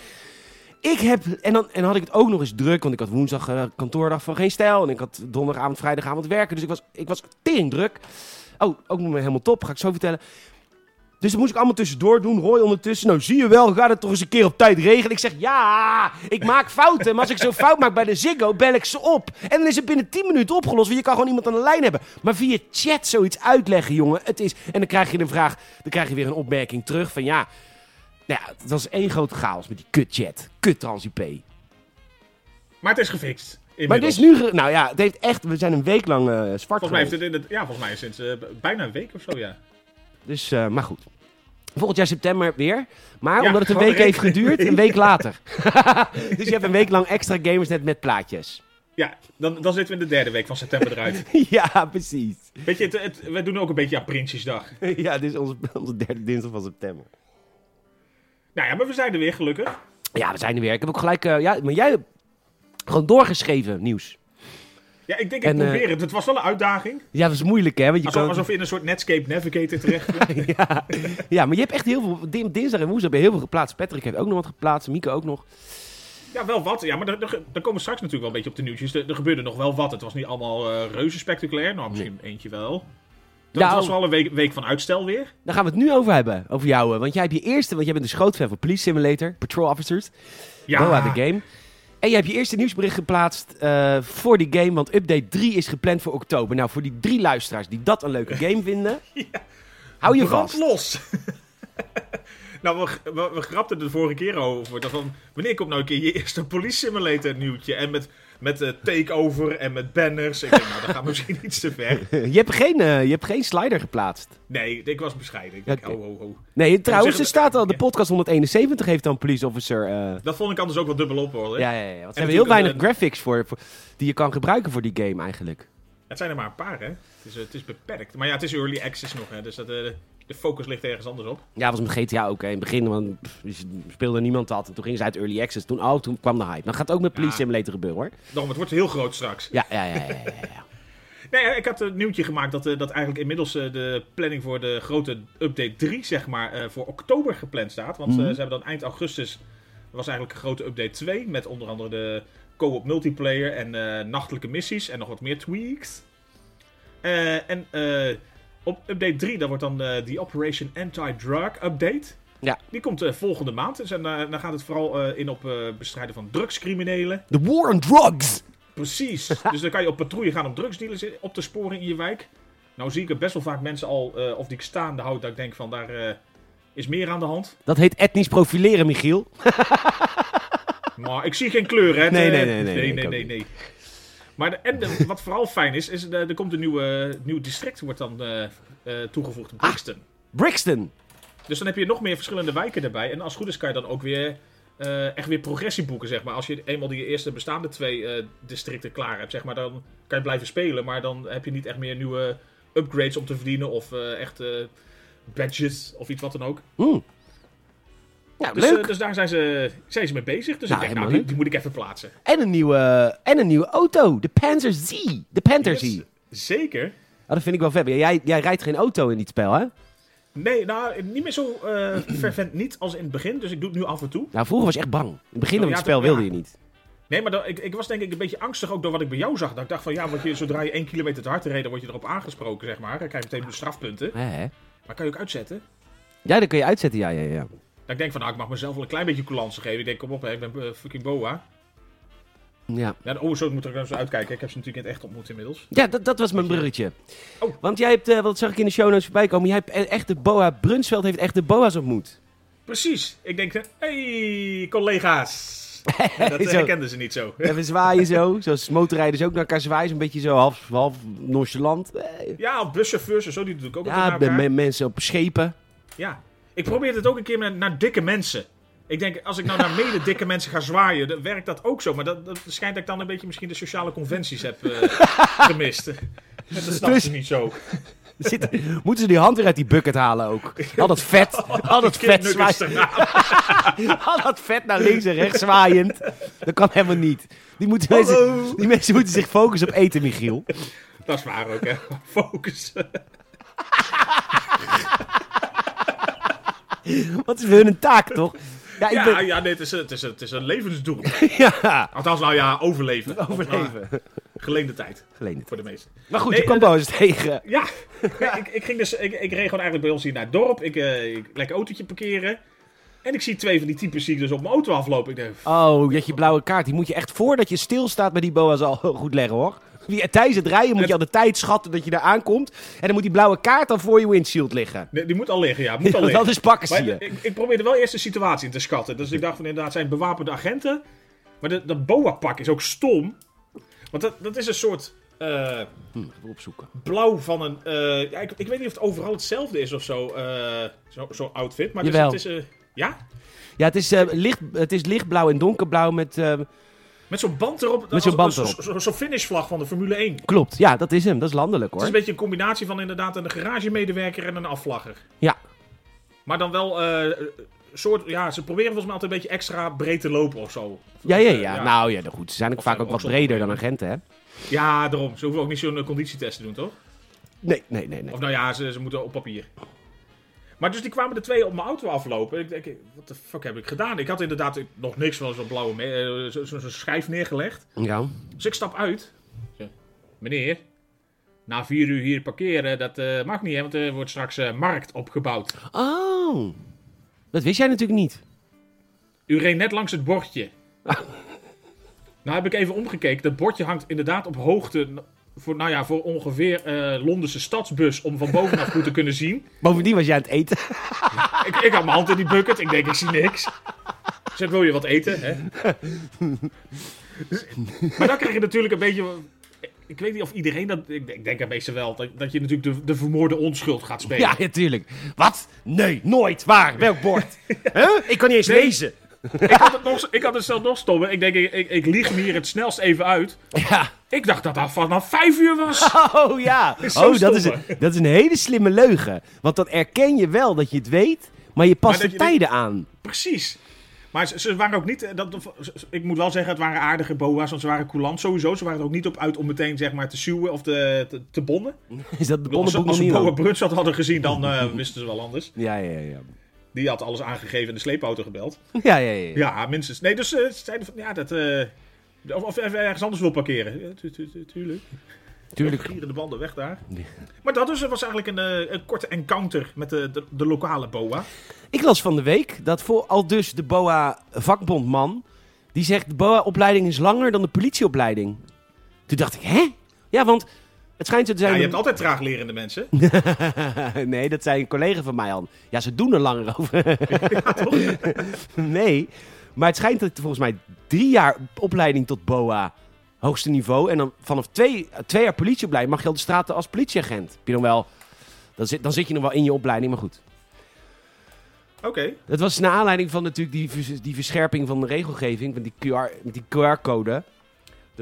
[SPEAKER 1] Ik heb, en dan, en had ik het ook nog eens druk, want ik had woensdag uh, kantoordag van geen stijl. En ik had donderdagavond, vrijdagavond werken. Dus ik was, ik was tering druk. Oh, ook nog helemaal top, ga ik zo vertellen. Dus dat moest ik allemaal tussendoor doen. Roy ondertussen. Nou, zie je wel, ga het toch eens een keer op tijd regelen. Ik zeg, ja, ik maak fouten. Maar als ik zo'n fout maak bij de Ziggo, bel ik ze op. En dan is het binnen 10 minuten opgelost. Want je kan gewoon iemand aan de lijn hebben. Maar via chat zoiets uitleggen, jongen. Het is... En dan krijg je een vraag, dan krijg je weer een opmerking terug van ja... Nou ja, het was één grote chaos met die kut-chat. Kut-trans-IP.
[SPEAKER 2] Maar het is gefixt.
[SPEAKER 1] Maar het is nu... Nou ja, het heeft echt... We zijn een week lang uh, zwart
[SPEAKER 2] Volgens mij heeft het in het, Ja, volgens mij sinds uh, bijna een week of zo, ja.
[SPEAKER 1] Dus, uh, maar goed. Volgend jaar september weer. Maar ja, omdat het een week heeft geduurd, een week later. *laughs* dus je hebt een week lang extra gamers net met plaatjes.
[SPEAKER 2] Ja, dan, dan zitten we in de derde week van september eruit. *laughs*
[SPEAKER 1] ja, precies.
[SPEAKER 2] Weet je, het, het, we doen ook een beetje aan Prinsjesdag. *laughs*
[SPEAKER 1] ja, dit is onze, onze derde dinsdag van september.
[SPEAKER 2] Nou ja, maar we zijn er weer, gelukkig.
[SPEAKER 1] Ja, we zijn er weer. Ik heb ook gelijk... Uh, ja, maar jij hebt gewoon doorgeschreven nieuws.
[SPEAKER 2] Ja, ik denk, ik en, probeer het. Het was wel een uitdaging.
[SPEAKER 1] Ja, dat is moeilijk, hè? Want je
[SPEAKER 2] alsof, kan... alsof je in een soort Netscape Navigator terecht *laughs*
[SPEAKER 1] ja, ja, maar je hebt echt heel veel... Dinsdag en woensdag heb je heel veel geplaatst. Patrick heeft ook nog wat geplaatst. Mieke ook nog.
[SPEAKER 2] Ja, wel wat. Ja, maar er, komen straks natuurlijk wel een beetje op de nieuwtjes. Er, er gebeurde nog wel wat. Het was niet allemaal uh, reuze spectaculair. Nou, misschien eentje wel. Dat ja, was wel een week, week, van uitstel weer.
[SPEAKER 1] Daar gaan we het nu over hebben. Over jou. Want jij hebt je eerste... Want jij bent een dus groot fan van Police Simulator. Patrol Officers. Ja. Boa the Game. En je hebt je eerste nieuwsbericht geplaatst uh, voor die game, want update 3 is gepland voor oktober. Nou, voor die drie luisteraars die dat een leuke game vinden, *laughs* ja. hou je Brand vast.
[SPEAKER 2] los. *laughs* nou, we, we, we grapten er de vorige keer over. Dat van, wanneer komt nou een keer je eerste Police Simulator nieuwtje? En met met uh, takeover en met banners. Ik denk, nou, dat gaat misschien *laughs* iets te ver.
[SPEAKER 1] je, hebt geen, uh, je hebt geen slider geplaatst.
[SPEAKER 2] Nee, ik was bescheiden. Ik denk, oh, oh, oh.
[SPEAKER 1] Nee, trouwens, er staat al, de podcast 171 heeft dan police officer. Uh...
[SPEAKER 2] Dat vond ik anders ook wel dubbel op hoor.
[SPEAKER 1] Ja, ja, ja. Want ze hebben heel weinig graphics voor, voor, die je kan gebruiken voor die game eigenlijk.
[SPEAKER 2] Het zijn er maar een paar, hè? Het is, het is beperkt. Maar ja, het is early access nog, hè? Dus dat, de focus ligt ergens anders op.
[SPEAKER 1] Ja, was met GTA ook. Hè. In het begin want, speelde niemand dat. En toen ging ze uit Early Access. Toen, oh, toen kwam de hype. Dan gaat het ook met Police Simulator gebeuren hoor.
[SPEAKER 2] Daarom, het wordt heel groot straks.
[SPEAKER 1] Ja, ja, ja. ja, ja, *laughs*
[SPEAKER 2] nee, ik had een nieuwtje gemaakt dat, eh, dat eigenlijk inmiddels eh, de planning voor de grote update 3, zeg maar, eh, voor oktober gepland staat. Want mm ze hebben dan eind augustus, was eigenlijk een grote update 2. Met onder andere de co-op multiplayer en nachtelijke missies en nog wat meer tweaks. en op update 3, dat wordt dan de, die Operation Anti-Drug update.
[SPEAKER 1] Ja.
[SPEAKER 2] Die komt uh, volgende maand. Dus en, uh, dan gaat het vooral uh, in op bestrijden van drugscriminelen.
[SPEAKER 1] The war on drugs!
[SPEAKER 2] Precies. *laughs* dus dan kan je op patrouille gaan om drugsdealers op te sporen in je wijk. Nou zie ik er best wel vaak mensen al, eh, of die ik staande houd, dat ik denk van daar eh, is meer aan de hand.
[SPEAKER 1] Dat heet etnisch profileren, Michiel. *laughs* *laughs*
[SPEAKER 2] Maar ik zie geen kleur, hè?
[SPEAKER 1] Nee,
[SPEAKER 2] Eh,
[SPEAKER 1] nee, nee, nee,
[SPEAKER 2] nee, nee, nee. Maar de, en de- *laughs* wat vooral fijn is, is eh, er komt een nieuwe, nieuw district wordt dan eh, eh, toegevoegd, Brixton.
[SPEAKER 1] Brixton.
[SPEAKER 2] Dus dan heb je nog meer verschillende wijken erbij. En als het goed is kan je dan ook weer echt weer progressie boeken, zeg maar. Als je eenmaal die eerste bestaande twee districten klaar hebt, zeg maar, dan kan je blijven spelen. Maar dan heb je niet echt meer nieuwe upgrades om te verdienen of echt badges of iets wat dan ook.
[SPEAKER 1] Hm.
[SPEAKER 2] Dus,
[SPEAKER 1] leuk.
[SPEAKER 2] eh, dus daar zijn ze, zijn ze mee bezig. Dus
[SPEAKER 1] Nou,
[SPEAKER 2] ik denk, nou, die, moet ik even plaatsen.
[SPEAKER 1] En, een nieuwe, en een nieuwe auto. De Panzer Z. De Panther Z.
[SPEAKER 2] Zeker.
[SPEAKER 1] Ah, dat vind ik wel vet. Jij, jij rijdt geen auto in dit spel, hè?
[SPEAKER 2] Nee, nou, niet meer zo eh fervent niet als in het begin. Dus ik doe het nu af en toe.
[SPEAKER 1] Nou, vroeger was je echt bang. In het begin
[SPEAKER 2] Oh,
[SPEAKER 1] van
[SPEAKER 2] ja,
[SPEAKER 1] het spel wilde
[SPEAKER 2] ja.
[SPEAKER 1] je niet.
[SPEAKER 2] Nee, maar dan, ik, ik was denk ik een beetje angstig ook door wat ik bij jou zag. Dat ik dacht van, ja, want je, zodra je één kilometer te hard reed, dan word je erop aangesproken, zeg maar. Dan krijg je meteen de strafpunten. Maar kan je ook uitzetten?
[SPEAKER 1] Ja, dat kun je uitzetten, ja, ja, ja.
[SPEAKER 2] Ik denk van, nou, ik mag mezelf wel een klein beetje coulance geven. Ik denk, kom op, hè, ik ben eh, fucking boa.
[SPEAKER 1] Ja,
[SPEAKER 2] Ja, oh, zo moet ik er eens uitkijken. Ik heb ze natuurlijk in het echt ontmoet inmiddels.
[SPEAKER 1] ja dat, dat was mijn bruggetje.
[SPEAKER 2] Oh.
[SPEAKER 1] Want jij hebt, eh, wat zag ik in de show notes voorbij komen, jij hebt e- echt de boa, Brunsveld heeft echt de boa's ontmoet.
[SPEAKER 2] Precies. Ik denk, hé, hey, collega's. *laughs* Dat eh, herkenden ze niet zo.
[SPEAKER 1] Even zwaaien zo, *laughs* zoals motorrijders ook naar elkaar zwaaien, een beetje zo half, half nonchalant. Eh,
[SPEAKER 2] Ja, of buschauffeurs en zo, die doe ik ook
[SPEAKER 1] Ja,
[SPEAKER 2] naar
[SPEAKER 1] de
[SPEAKER 2] elkaar.
[SPEAKER 1] me- mensen op schepen.
[SPEAKER 2] Ja. Ik probeer het ook een keer met, naar dikke mensen. Ik denk, als ik nou naar *laughs* mede dikke mensen ga zwaaien, dan werkt dat ook zo. Maar dat, dat schijnt dat ik dan een beetje misschien de sociale conventies heb eh, *laughs* gemist. En *laughs* dat snap
[SPEAKER 1] Dus-
[SPEAKER 2] ze niet zo.
[SPEAKER 1] Zit, moeten ze die hand weer uit die bucket halen ook? Al dat vet, al dat vet zwaaien. Al dat vet naar links en rechts zwaaiend. Dat kan helemaal niet. Die, moeten mensen, die mensen moeten zich focussen op eten, Michiel.
[SPEAKER 2] Dat is waar ook, hè. Focus. *laughs*
[SPEAKER 1] Wat is voor hun een taak, toch? Ja, ik
[SPEAKER 2] Ja,
[SPEAKER 1] ben...
[SPEAKER 2] ja nee, het, is, een- het, is, het is een levensdoel. *laughs*
[SPEAKER 1] ja.
[SPEAKER 2] Althans, nou ja, overleven. Of, *laughs*
[SPEAKER 1] Overleven.
[SPEAKER 2] geleende tijd, voor de meesten.
[SPEAKER 1] Maar goed,
[SPEAKER 2] Nee,
[SPEAKER 1] je kwam
[SPEAKER 2] eh,
[SPEAKER 1] boos tegen.
[SPEAKER 2] Ja, ja ik, ik, ging dus, ik, ik reed gewoon eigenlijk bij ons hier naar het dorp. Ik, eh ik lekker autootje parkeren. En ik zie twee van die types zie ik dus op mijn auto aflopen. Ik denk,
[SPEAKER 1] Oh, dat je blauwe kaart. Die moet je echt voordat je stilstaat met die boa's al goed leggen, hoor. *laughs* Tijdens het rijden moet je al de tijd schatten dat je daar aankomt. En dan moet die blauwe kaart dan voor je windshield liggen.
[SPEAKER 2] nee, die moet al liggen, ja. Moet al liggen.
[SPEAKER 1] anders pakken ze
[SPEAKER 2] Maar
[SPEAKER 1] je.
[SPEAKER 2] ik, ik probeerde wel eerst de situatie in te schatten. Dus ik dacht van inderdaad, zijn bewapende agenten. Maar de- dat boa-pak is ook stom. Want dat, dat is een soort
[SPEAKER 1] Hm, even opzoeken.
[SPEAKER 2] blauw van een... eh, ja, ik, ik weet niet of het overal hetzelfde is of zo. eh, Zo'n zo outfit. Maar is,
[SPEAKER 1] Jawel.
[SPEAKER 2] het is eh, ja?
[SPEAKER 1] Ja, het is, eh, licht, het is lichtblauw en donkerblauw met...
[SPEAKER 2] Met zo'n band erop.
[SPEAKER 1] Met zo'n band
[SPEAKER 2] zo- zo- Zo'n finishvlag van de Formule 1.
[SPEAKER 1] klopt, ja, dat is hem. Dat is landelijk,
[SPEAKER 2] Het is
[SPEAKER 1] hoor.
[SPEAKER 2] een beetje een combinatie van inderdaad een garagemedewerker en een afvlagger.
[SPEAKER 1] Ja.
[SPEAKER 2] Maar dan wel eh, soort, ja, ze proberen volgens mij altijd een beetje extra breed te lopen of zo.
[SPEAKER 1] Ja, ja,
[SPEAKER 2] eh,
[SPEAKER 1] ja. Nou ja, goed. Ze zijn ook
[SPEAKER 2] Of
[SPEAKER 1] vaak ook wat breder dan agenten, hè?
[SPEAKER 2] Ja, daarom. Ze hoeven ook niet zo'n eh, conditietest te doen, toch?
[SPEAKER 1] Nee, nee, nee. nee.
[SPEAKER 2] Of nou ja, ze, ze moeten op papier. Maar dus die kwamen de twee op mijn auto aflopen. Ik denk, wat de fuck heb ik gedaan? Ik had inderdaad nog niks van zo'n blauwe me- eh, zo- zo- zo'n schijf neergelegd.
[SPEAKER 1] Ja.
[SPEAKER 2] Dus ik stap uit. Meneer, na vier uur hier parkeren, dat eh, mag niet, hè, want er wordt straks eh, markt opgebouwd.
[SPEAKER 1] Oh. Dat wist jij natuurlijk niet.
[SPEAKER 2] U reed net langs het bordje. nou heb ik even omgekeken. Dat bordje hangt inderdaad op hoogte voor, nou ja, voor ongeveer eh Londense stadsbus om van bovenaf goed te kunnen zien. *laughs*
[SPEAKER 1] Bovendien was jij aan het eten.
[SPEAKER 2] Ik, ik had mijn hand in die bucket. Ik denk, ik zie niks. Ik Zeg, wil je wat eten? Hè? maar dan krijg je natuurlijk een beetje... Ik weet niet of iedereen dat... Ik denk, ik denk aan meestal wel. Dat, dat je natuurlijk de, de vermoorde onschuld gaat spelen.
[SPEAKER 1] Ja, natuurlijk. Wat? Nee, nooit. Waar? Welk bord? *laughs* Huh? Ik kan niet eens
[SPEAKER 2] Nee.
[SPEAKER 1] lezen.
[SPEAKER 2] Ik had het, nog, ik had het zelf nog stommer. Ik denk, ik, ik, ik lieg me hier het snelst even uit.
[SPEAKER 1] Ja.
[SPEAKER 2] Ik dacht dat dat vanaf vijf uur was. *laughs*
[SPEAKER 1] Oh ja.
[SPEAKER 2] is zo
[SPEAKER 1] Oh, dat is, een, dat is een hele slimme leugen. Want dan erken je wel dat je het weet, maar je past
[SPEAKER 2] Maar
[SPEAKER 1] de tijden aan.
[SPEAKER 2] Precies. Maar ze, ze waren ook niet... eh, Dat, ik moet wel zeggen, het waren aardige boa's, want ze waren coulant sowieso. Ze waren er ook niet op uit om meteen zeg maar, te suwen of te, te, te bonnen. *laughs*
[SPEAKER 1] Is dat de
[SPEAKER 2] bedoel, Als, als ze Boa? Brunstad hadden gezien, dan eh, wisten ze wel anders.
[SPEAKER 1] Ja, ja, ja.
[SPEAKER 2] Die had alles aangegeven en de sleepauto gebeld. *laughs*
[SPEAKER 1] Ja, ja, ja.
[SPEAKER 2] Ja, minstens. Nee, dus ze zeiden van, ja, dat... eh, of, of even ergens anders wil parkeren. Ja, tu- tu- tu- tuurlijk.
[SPEAKER 1] Tuurlijk.
[SPEAKER 2] Gieren de banden weg daar. Maar dat dus, was eigenlijk een, eh, een korte encounter met de, de, de lokale boa.
[SPEAKER 1] Ik las van de week dat voor al dus de BOA vakbondman, die zegt de BOA opleiding is langer dan de politieopleiding. Toen dacht ik, hè? Ja, want Het schijnt zo te
[SPEAKER 2] Ja,
[SPEAKER 1] zijn...
[SPEAKER 2] je hebt altijd traag lerende mensen. *laughs*
[SPEAKER 1] nee, dat zei een collega van mij al. Ja, ze doen er langer *laughs* over. *laughs* nee, maar het schijnt dat volgens mij drie jaar opleiding tot BOA hoogste niveau. En dan vanaf twee, twee jaar politieopleiding mag je al de straten als politieagent. Heb je dan wel... Dan zit, dan zit je nog wel in je opleiding, maar goed.
[SPEAKER 2] Oké.
[SPEAKER 1] Dat was naar aanleiding van natuurlijk die, die verscherping van de regelgeving, van die QR, met die QR-code.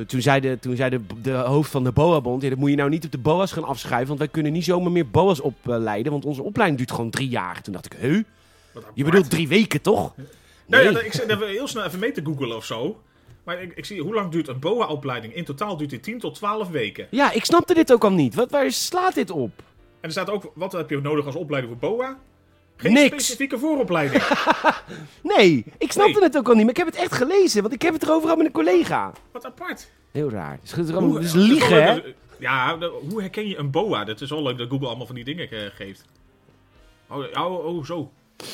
[SPEAKER 1] Toen zei, de, toen zei de, de hoofd van de BOA-bond, ja, dat moet je nou niet op de BOA's gaan afschuiven, want wij kunnen niet zomaar meer BOA's opleiden, want onze opleiding duurt gewoon drie jaar. Toen dacht ik,
[SPEAKER 2] apart.
[SPEAKER 1] Je bedoelt drie weken, toch?
[SPEAKER 2] Nou
[SPEAKER 1] Nee.
[SPEAKER 2] ja, ik zit even heel snel even mee te googlen of zo. Maar ik, ik zie, hoe lang duurt een BOA-opleiding? In totaal duurt die 10 tot 12 weken.
[SPEAKER 1] Ja, ik snapte dit ook al niet. Wat, waar slaat dit op?
[SPEAKER 2] En er staat ook, wat heb je nodig als opleiding voor BOA? Geen
[SPEAKER 1] Niks.
[SPEAKER 2] specifieke vooropleiding. *laughs*
[SPEAKER 1] Nee, ik snapte
[SPEAKER 2] Nee.
[SPEAKER 1] het ook al niet, maar ik heb het echt gelezen, want ik heb het erover gehad met een collega.
[SPEAKER 2] Wat apart.
[SPEAKER 1] Heel raar. Het is, het is
[SPEAKER 2] Hoe-
[SPEAKER 1] liegen, hè?
[SPEAKER 2] Ja, hoe herken je een BOA? Dat is wel leuk dat Google allemaal van die dingen eh, geeft. Oh, oh, oh, zo.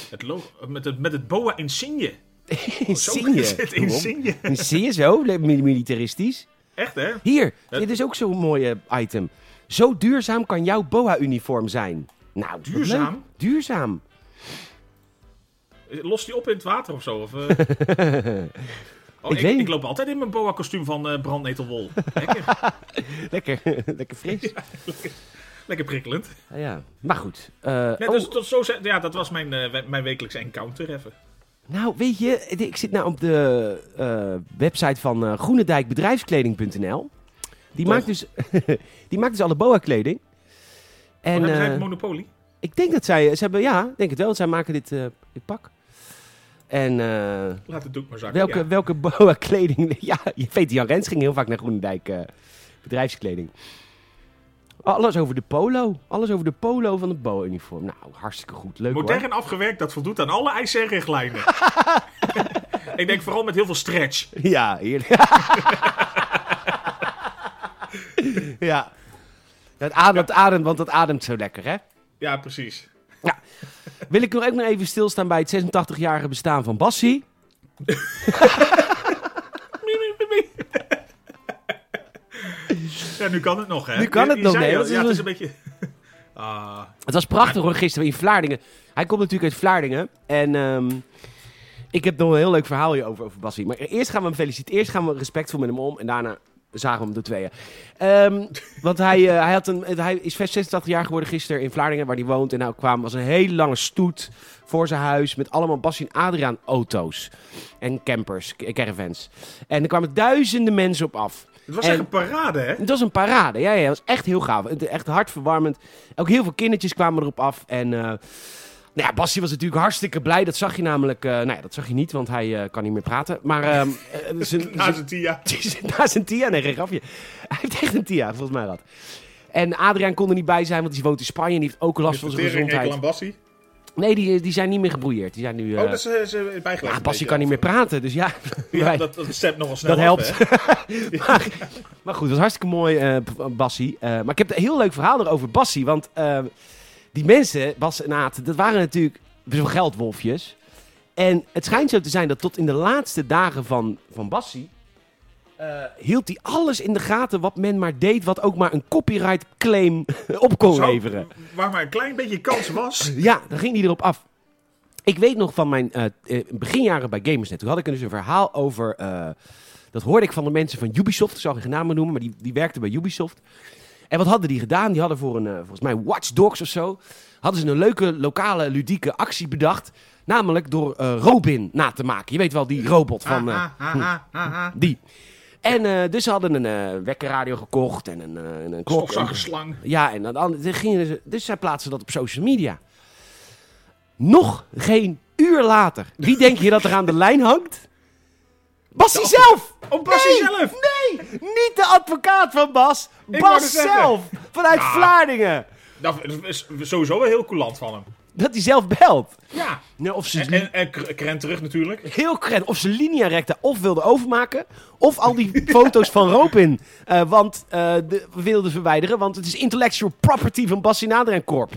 [SPEAKER 2] Het met, het, met het BOA insigne. *laughs* *laughs*
[SPEAKER 1] Insigne.
[SPEAKER 2] is het insigne.
[SPEAKER 1] Insigne zo, mil- militaristisch.
[SPEAKER 2] Echt, hè?
[SPEAKER 1] Hier,
[SPEAKER 2] Het-
[SPEAKER 1] dit is ook zo'n mooi eh, item. Zo duurzaam kan jouw BOA-uniform zijn. Nou,
[SPEAKER 2] Duurzaam?
[SPEAKER 1] Duurzaam.
[SPEAKER 2] Lost die op in het water of zo? Of? *laughs* Oh,
[SPEAKER 1] Ik
[SPEAKER 2] ik,
[SPEAKER 1] weet
[SPEAKER 2] ik,
[SPEAKER 1] niet.
[SPEAKER 2] loop altijd in mijn boa-kostuum van eh brandnetelwol. Lekker, *laughs*
[SPEAKER 1] Lekker, *laughs* lekker fris.
[SPEAKER 2] lekker prikkelend.
[SPEAKER 1] Ah, ja. Maar goed. eh,
[SPEAKER 2] Nee,
[SPEAKER 1] oh,
[SPEAKER 2] dus, tot zo, ja, dat was mijn, mijn wekelijkse encounter even.
[SPEAKER 1] Nou, weet je, ik zit nou op de website van groenendijkbedrijfskleding.nl. Die
[SPEAKER 2] Toch?
[SPEAKER 1] maakt, dus, die maakt dus alle BOA-kleding.
[SPEAKER 2] En,
[SPEAKER 1] En
[SPEAKER 2] hebben zij het monopolie?
[SPEAKER 1] ik denk dat zij, ze hebben, ja, ik denk het wel, zij maken dit, eh, dit pak. En eh,
[SPEAKER 2] Laat het doek maar zakken.
[SPEAKER 1] welke,
[SPEAKER 2] ja.
[SPEAKER 1] welke BOA-kleding? *laughs* *laughs* Ja, je weet, Jan Rens ging heel vaak naar Groenendijk eh, bedrijfskleding. Alles over de polo. Alles over de polo van het BOA-uniform. Nou, hartstikke goed. Leuk hoor.
[SPEAKER 2] Modern afgewerkt, dat voldoet aan alle eisen en richtlijnen. *laughs* ik denk vooral met heel veel stretch.
[SPEAKER 1] Ja, heerlijk. ja. Het ademt, ademt, want het ademt zo lekker, hè?
[SPEAKER 2] Ja, precies.
[SPEAKER 1] Wil ik nog ook nog even stilstaan bij het 86-jarige bestaan van Bassie.
[SPEAKER 2] Ja, nu kan het nog, hè?
[SPEAKER 1] Nu kan het
[SPEAKER 2] je
[SPEAKER 1] nog, nee,
[SPEAKER 2] al, Ja, het
[SPEAKER 1] een-
[SPEAKER 2] is een beetje... *laughs* Ah,
[SPEAKER 1] Het was prachtig hoor, gisteren in Vlaardingen. Hij komt natuurlijk uit Vlaardingen. En ehm, ik heb nog een heel leuk verhaal hierover over Bassie. Maar eerst gaan we hem feliciteren. Eerst gaan we respectvol met hem om. En daarna zagen we hem door tweeën. Ehm, want hij, eh, hij, had een, hij is 86 jaar geworden gisteren in Vlaardingen, waar hij woont. En nou kwam was een hele lange stoet voor zijn huis met allemaal Bassie en Adriaan auto's. En campers, caravans. En er kwamen duizenden mensen op af.
[SPEAKER 2] het was
[SPEAKER 1] En-
[SPEAKER 2] echt een parade, hè?
[SPEAKER 1] Het was een parade. Ja, ja, het was echt heel gaaf. Echt hartverwarmend. Ook heel veel kindertjes kwamen erop af. En eh nou ja, Bassie was natuurlijk hartstikke blij. Dat zag je namelijk... eh, nou ja, dat zag je niet, want hij eh, kan niet meer praten. Maar ehm, eh, *laughs* zijn-
[SPEAKER 2] Na
[SPEAKER 1] zijn-
[SPEAKER 2] zijn tia. *laughs*
[SPEAKER 1] naast een Tia. Nee, geen grapje. Hij heeft echt een Tia, volgens mij dat. En Adriaan kon er niet bij zijn, want die woont in Spanje en die heeft ook last van zijn gezondheid.
[SPEAKER 2] En Bassie.
[SPEAKER 1] Nee, die, die zijn niet meer gebroeieerd. Die zijn nu...
[SPEAKER 2] Oh, dat is, ze bijgelegd.
[SPEAKER 1] ja, Bassie kan niet meer praten, dus ja. *laughs*
[SPEAKER 2] Dat, dat stemt nogal snel
[SPEAKER 1] Dat helpt. maar, maar goed, dat was hartstikke mooi, Bassie. Maar ik heb een heel leuk verhaal erover Bassie. Want die mensen, Bas en Aad, dat waren natuurlijk geldwolfjes. En het schijnt zo te zijn dat tot in de laatste dagen van, van Bassie... eh, hield hij alles in de gaten wat men maar deed... wat ook maar een copyright claim *laughs* op kon
[SPEAKER 2] Zo,
[SPEAKER 1] leveren.
[SPEAKER 2] Waar maar een klein beetje kans was. *laughs*
[SPEAKER 1] Ja, dan ging hij erop af. Ik weet nog van mijn eh, beginjaren bij Gamersnet. Toen had ik dus een verhaal over. dat hoorde ik van de mensen van Ubisoft. Ik zal geen namen noemen, maar die, die werkten bij Ubisoft. En wat hadden die gedaan? Die hadden voor een, eh, volgens mij, Watch Dogs of zo. Hadden ze een leuke lokale ludieke actie bedacht. Namelijk door eh, Robin na te maken. Je weet wel, die robot van.
[SPEAKER 2] ah.
[SPEAKER 1] die. En eh, dus ze hadden een wekkerradio gekocht en een, en een klok. Ja, en dan, gingen ze, dus zij plaatsen dat op social media. Nog geen uur later. Wie denk je dat er aan de lijn hangt? Bassie zelf!
[SPEAKER 2] Oh,
[SPEAKER 1] Nee,
[SPEAKER 2] zelf!
[SPEAKER 1] Nee, niet de advocaat van Bas.
[SPEAKER 2] Ik
[SPEAKER 1] Bas
[SPEAKER 2] het
[SPEAKER 1] zelf, vanuit
[SPEAKER 2] Ja.
[SPEAKER 1] Vlaardingen.
[SPEAKER 2] Dat is sowieso wel heel coulant van hem.
[SPEAKER 1] Dat hij zelf belt.
[SPEAKER 2] Ja.
[SPEAKER 1] Nou, of ze
[SPEAKER 2] En, en, en Kr- Krent terug natuurlijk.
[SPEAKER 1] heel kren, of ze linea recta of wilde overmaken, of al die *laughs* foto's van Robin eh, want, eh, de, wilden verwijderen, want het is intellectual property van Bassie Naderen Corp.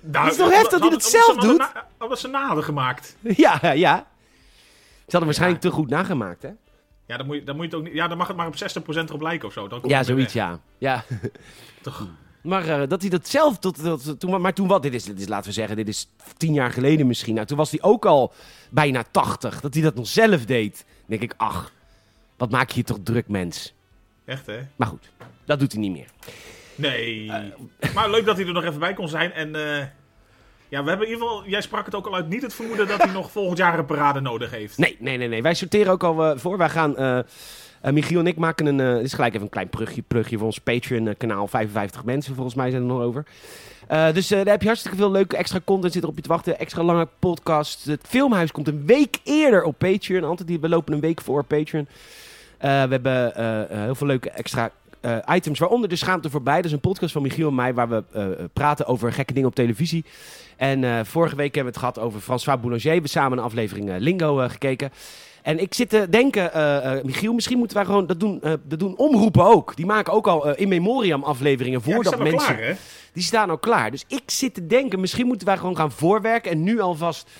[SPEAKER 2] Nou,
[SPEAKER 1] Het is toch heftig dat hij dat zelf
[SPEAKER 2] ze-
[SPEAKER 1] doet?
[SPEAKER 2] Omdat ze na hadden gemaakt.
[SPEAKER 1] ja, ja, hadden waarschijnlijk te goed nagemaakt, hè?
[SPEAKER 2] Ja, dan moet je, dan moet je het ook niet, ja, dan mag het maar op 60% erop lijken of zo. Dan komt
[SPEAKER 1] Ja, zoiets, ja. ja. *laughs*
[SPEAKER 2] Toch?
[SPEAKER 1] Maar eh, dat hij dat zelf tot, tot, toen, maar toen wat, dit is, dit is, laten we zeggen, dit is tien jaar geleden misschien. Nou, toen was hij ook al bijna 80. Dat hij dat nog zelf deed. Dan denk ik, ach, wat maak je je toch druk, mens.
[SPEAKER 2] Echt, hè?
[SPEAKER 1] Maar goed, dat doet hij niet meer.
[SPEAKER 2] Nee.
[SPEAKER 1] Eh.
[SPEAKER 2] maar leuk dat hij er nog even bij kon zijn. En eh, ja, we hebben in ieder geval, jij sprak het ook al uit, niet het vermoeden dat hij nog volgend jaar een parade nodig heeft.
[SPEAKER 1] Nee, nee, nee, nee. Wij sorteren ook al eh, voor. Wij gaan, eh eh, Michiel en ik maken een, dit is gelijk even een klein plugje, voor ons Patreon-kanaal. 55 mensen volgens mij zijn er nog over. Dus daar heb je hartstikke veel leuke extra content zit op je te wachten. Extra lange podcast. Het filmhuis komt een week eerder op Patreon. Altijd we lopen een week voor Patreon. We hebben heel veel leuke extra eh, items, waaronder de Schaamte Voorbij. Dat is een podcast van Michiel en mij waar we eh, praten over gekke dingen op televisie. En eh, vorige week hebben we het gehad over François Boulanger. We hebben samen een aflevering eh, Lingo eh, gekeken. En ik zit te denken, eh, eh, Michiel, misschien moeten wij gewoon dat doen. eh, dat doen omroepen ook. Die maken ook al eh, in memoriam afleveringen voordat
[SPEAKER 2] staan al
[SPEAKER 1] mensen.
[SPEAKER 2] klaar, hè?
[SPEAKER 1] Die staan al klaar. Dus ik zit te denken, misschien moeten wij gewoon gaan voorwerken. En nu alvast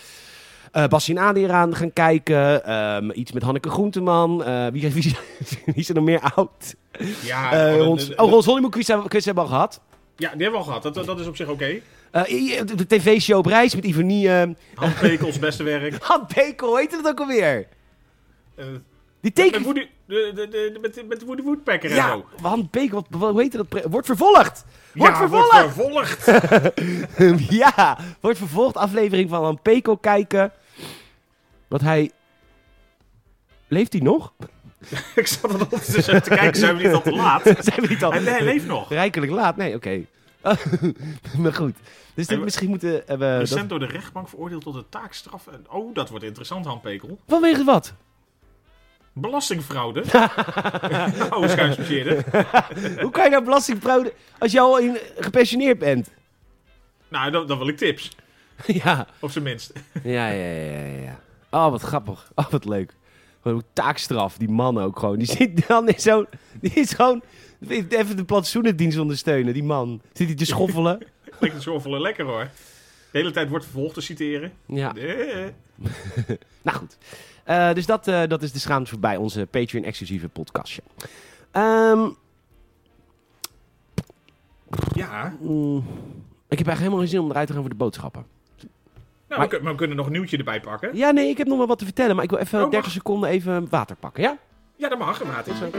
[SPEAKER 1] eh Bastien Adi eraan gaan kijken. Ehm, iets met Hanneke Groenteman. Eh, wie, *laughs* wie, wie is er nog meer oud?
[SPEAKER 2] Ja,
[SPEAKER 1] Eh,
[SPEAKER 2] oh,
[SPEAKER 1] Rons, oh, Rons Hollywood quiz, hebben- quiz hebben we al gehad.
[SPEAKER 2] ja, die hebben we al gehad. Dat, dat is op zich oké.
[SPEAKER 1] Eh, de, tv-show op reis met Ivonie. eh
[SPEAKER 2] Han Pekels, beste werk. *laughs*
[SPEAKER 1] Han Pekel, hoe heet dat ook alweer?
[SPEAKER 2] Eh,
[SPEAKER 1] Die
[SPEAKER 2] met,
[SPEAKER 1] teken...
[SPEAKER 2] Woody, de, de, de, met, met Woody Woodpecker en
[SPEAKER 1] Ja,
[SPEAKER 2] zo.
[SPEAKER 1] Han Pekel, wat, wat- hoe heet dat? Wordt vervolgd! Wordt
[SPEAKER 2] ja,
[SPEAKER 1] vervolgd!
[SPEAKER 2] wordt vervolgd. *laughs*
[SPEAKER 1] ja, wordt vervolgd. Aflevering van Han Pekel kijken. Wat hij... Leeft hij nog? *laughs*
[SPEAKER 2] ik zat er nog te, te kijken, zijn we niet al te laat? *laughs*
[SPEAKER 1] Zijn we niet al...
[SPEAKER 2] Hij, nee, hij leeft nog.
[SPEAKER 1] Rijkelijk laat? Nee, oké. *laughs* maar goed. Dus dit misschien moeten we... dat-
[SPEAKER 2] Recent door de rechtbank veroordeeld tot een taakstraf. En, oh, dat wordt interessant, Han Pekel.
[SPEAKER 1] Vanwege wat?
[SPEAKER 2] Belastingfraude. oh, schuinsbezeerde.
[SPEAKER 1] Hoe kan je nou belastingfraude als je al in, gepensioneerd bent?
[SPEAKER 2] Nou, dan, dan wil ik tips.
[SPEAKER 1] ja.
[SPEAKER 2] Op zijn minst.
[SPEAKER 1] Ja, ja, ja, ja, ja. Oh, wat grappig. Oh, wat leuk. Gewoon taakstraf, die man ook gewoon. Die zit dan in zo'n... Die is gewoon... Even de plantsoenendienst ondersteunen, die man. Zit hij te schoffelen? *laughs*
[SPEAKER 2] Lekker schoffelen, lekker hoor. De hele tijd wordt vervolgd te citeren.
[SPEAKER 1] Ja.
[SPEAKER 2] Eh. *laughs*
[SPEAKER 1] Nou goed. Eh, dus dat, eh, dat is de schaamte voorbij, onze Patreon-exclusieve podcastje. Ehm,
[SPEAKER 2] Ja.
[SPEAKER 1] mm, ik heb eigenlijk helemaal geen zin om eruit te gaan voor de boodschappen.
[SPEAKER 2] Nou,
[SPEAKER 1] Maar-
[SPEAKER 2] we, kunnen, we kunnen nog een nieuwtje erbij pakken.
[SPEAKER 1] Ja, nee, ik heb nog wel wat te vertellen, maar ik wil even
[SPEAKER 2] Oh, mag.
[SPEAKER 1] 30 seconden even water pakken, ja?
[SPEAKER 2] Ja, dat mag, maat. Is ook.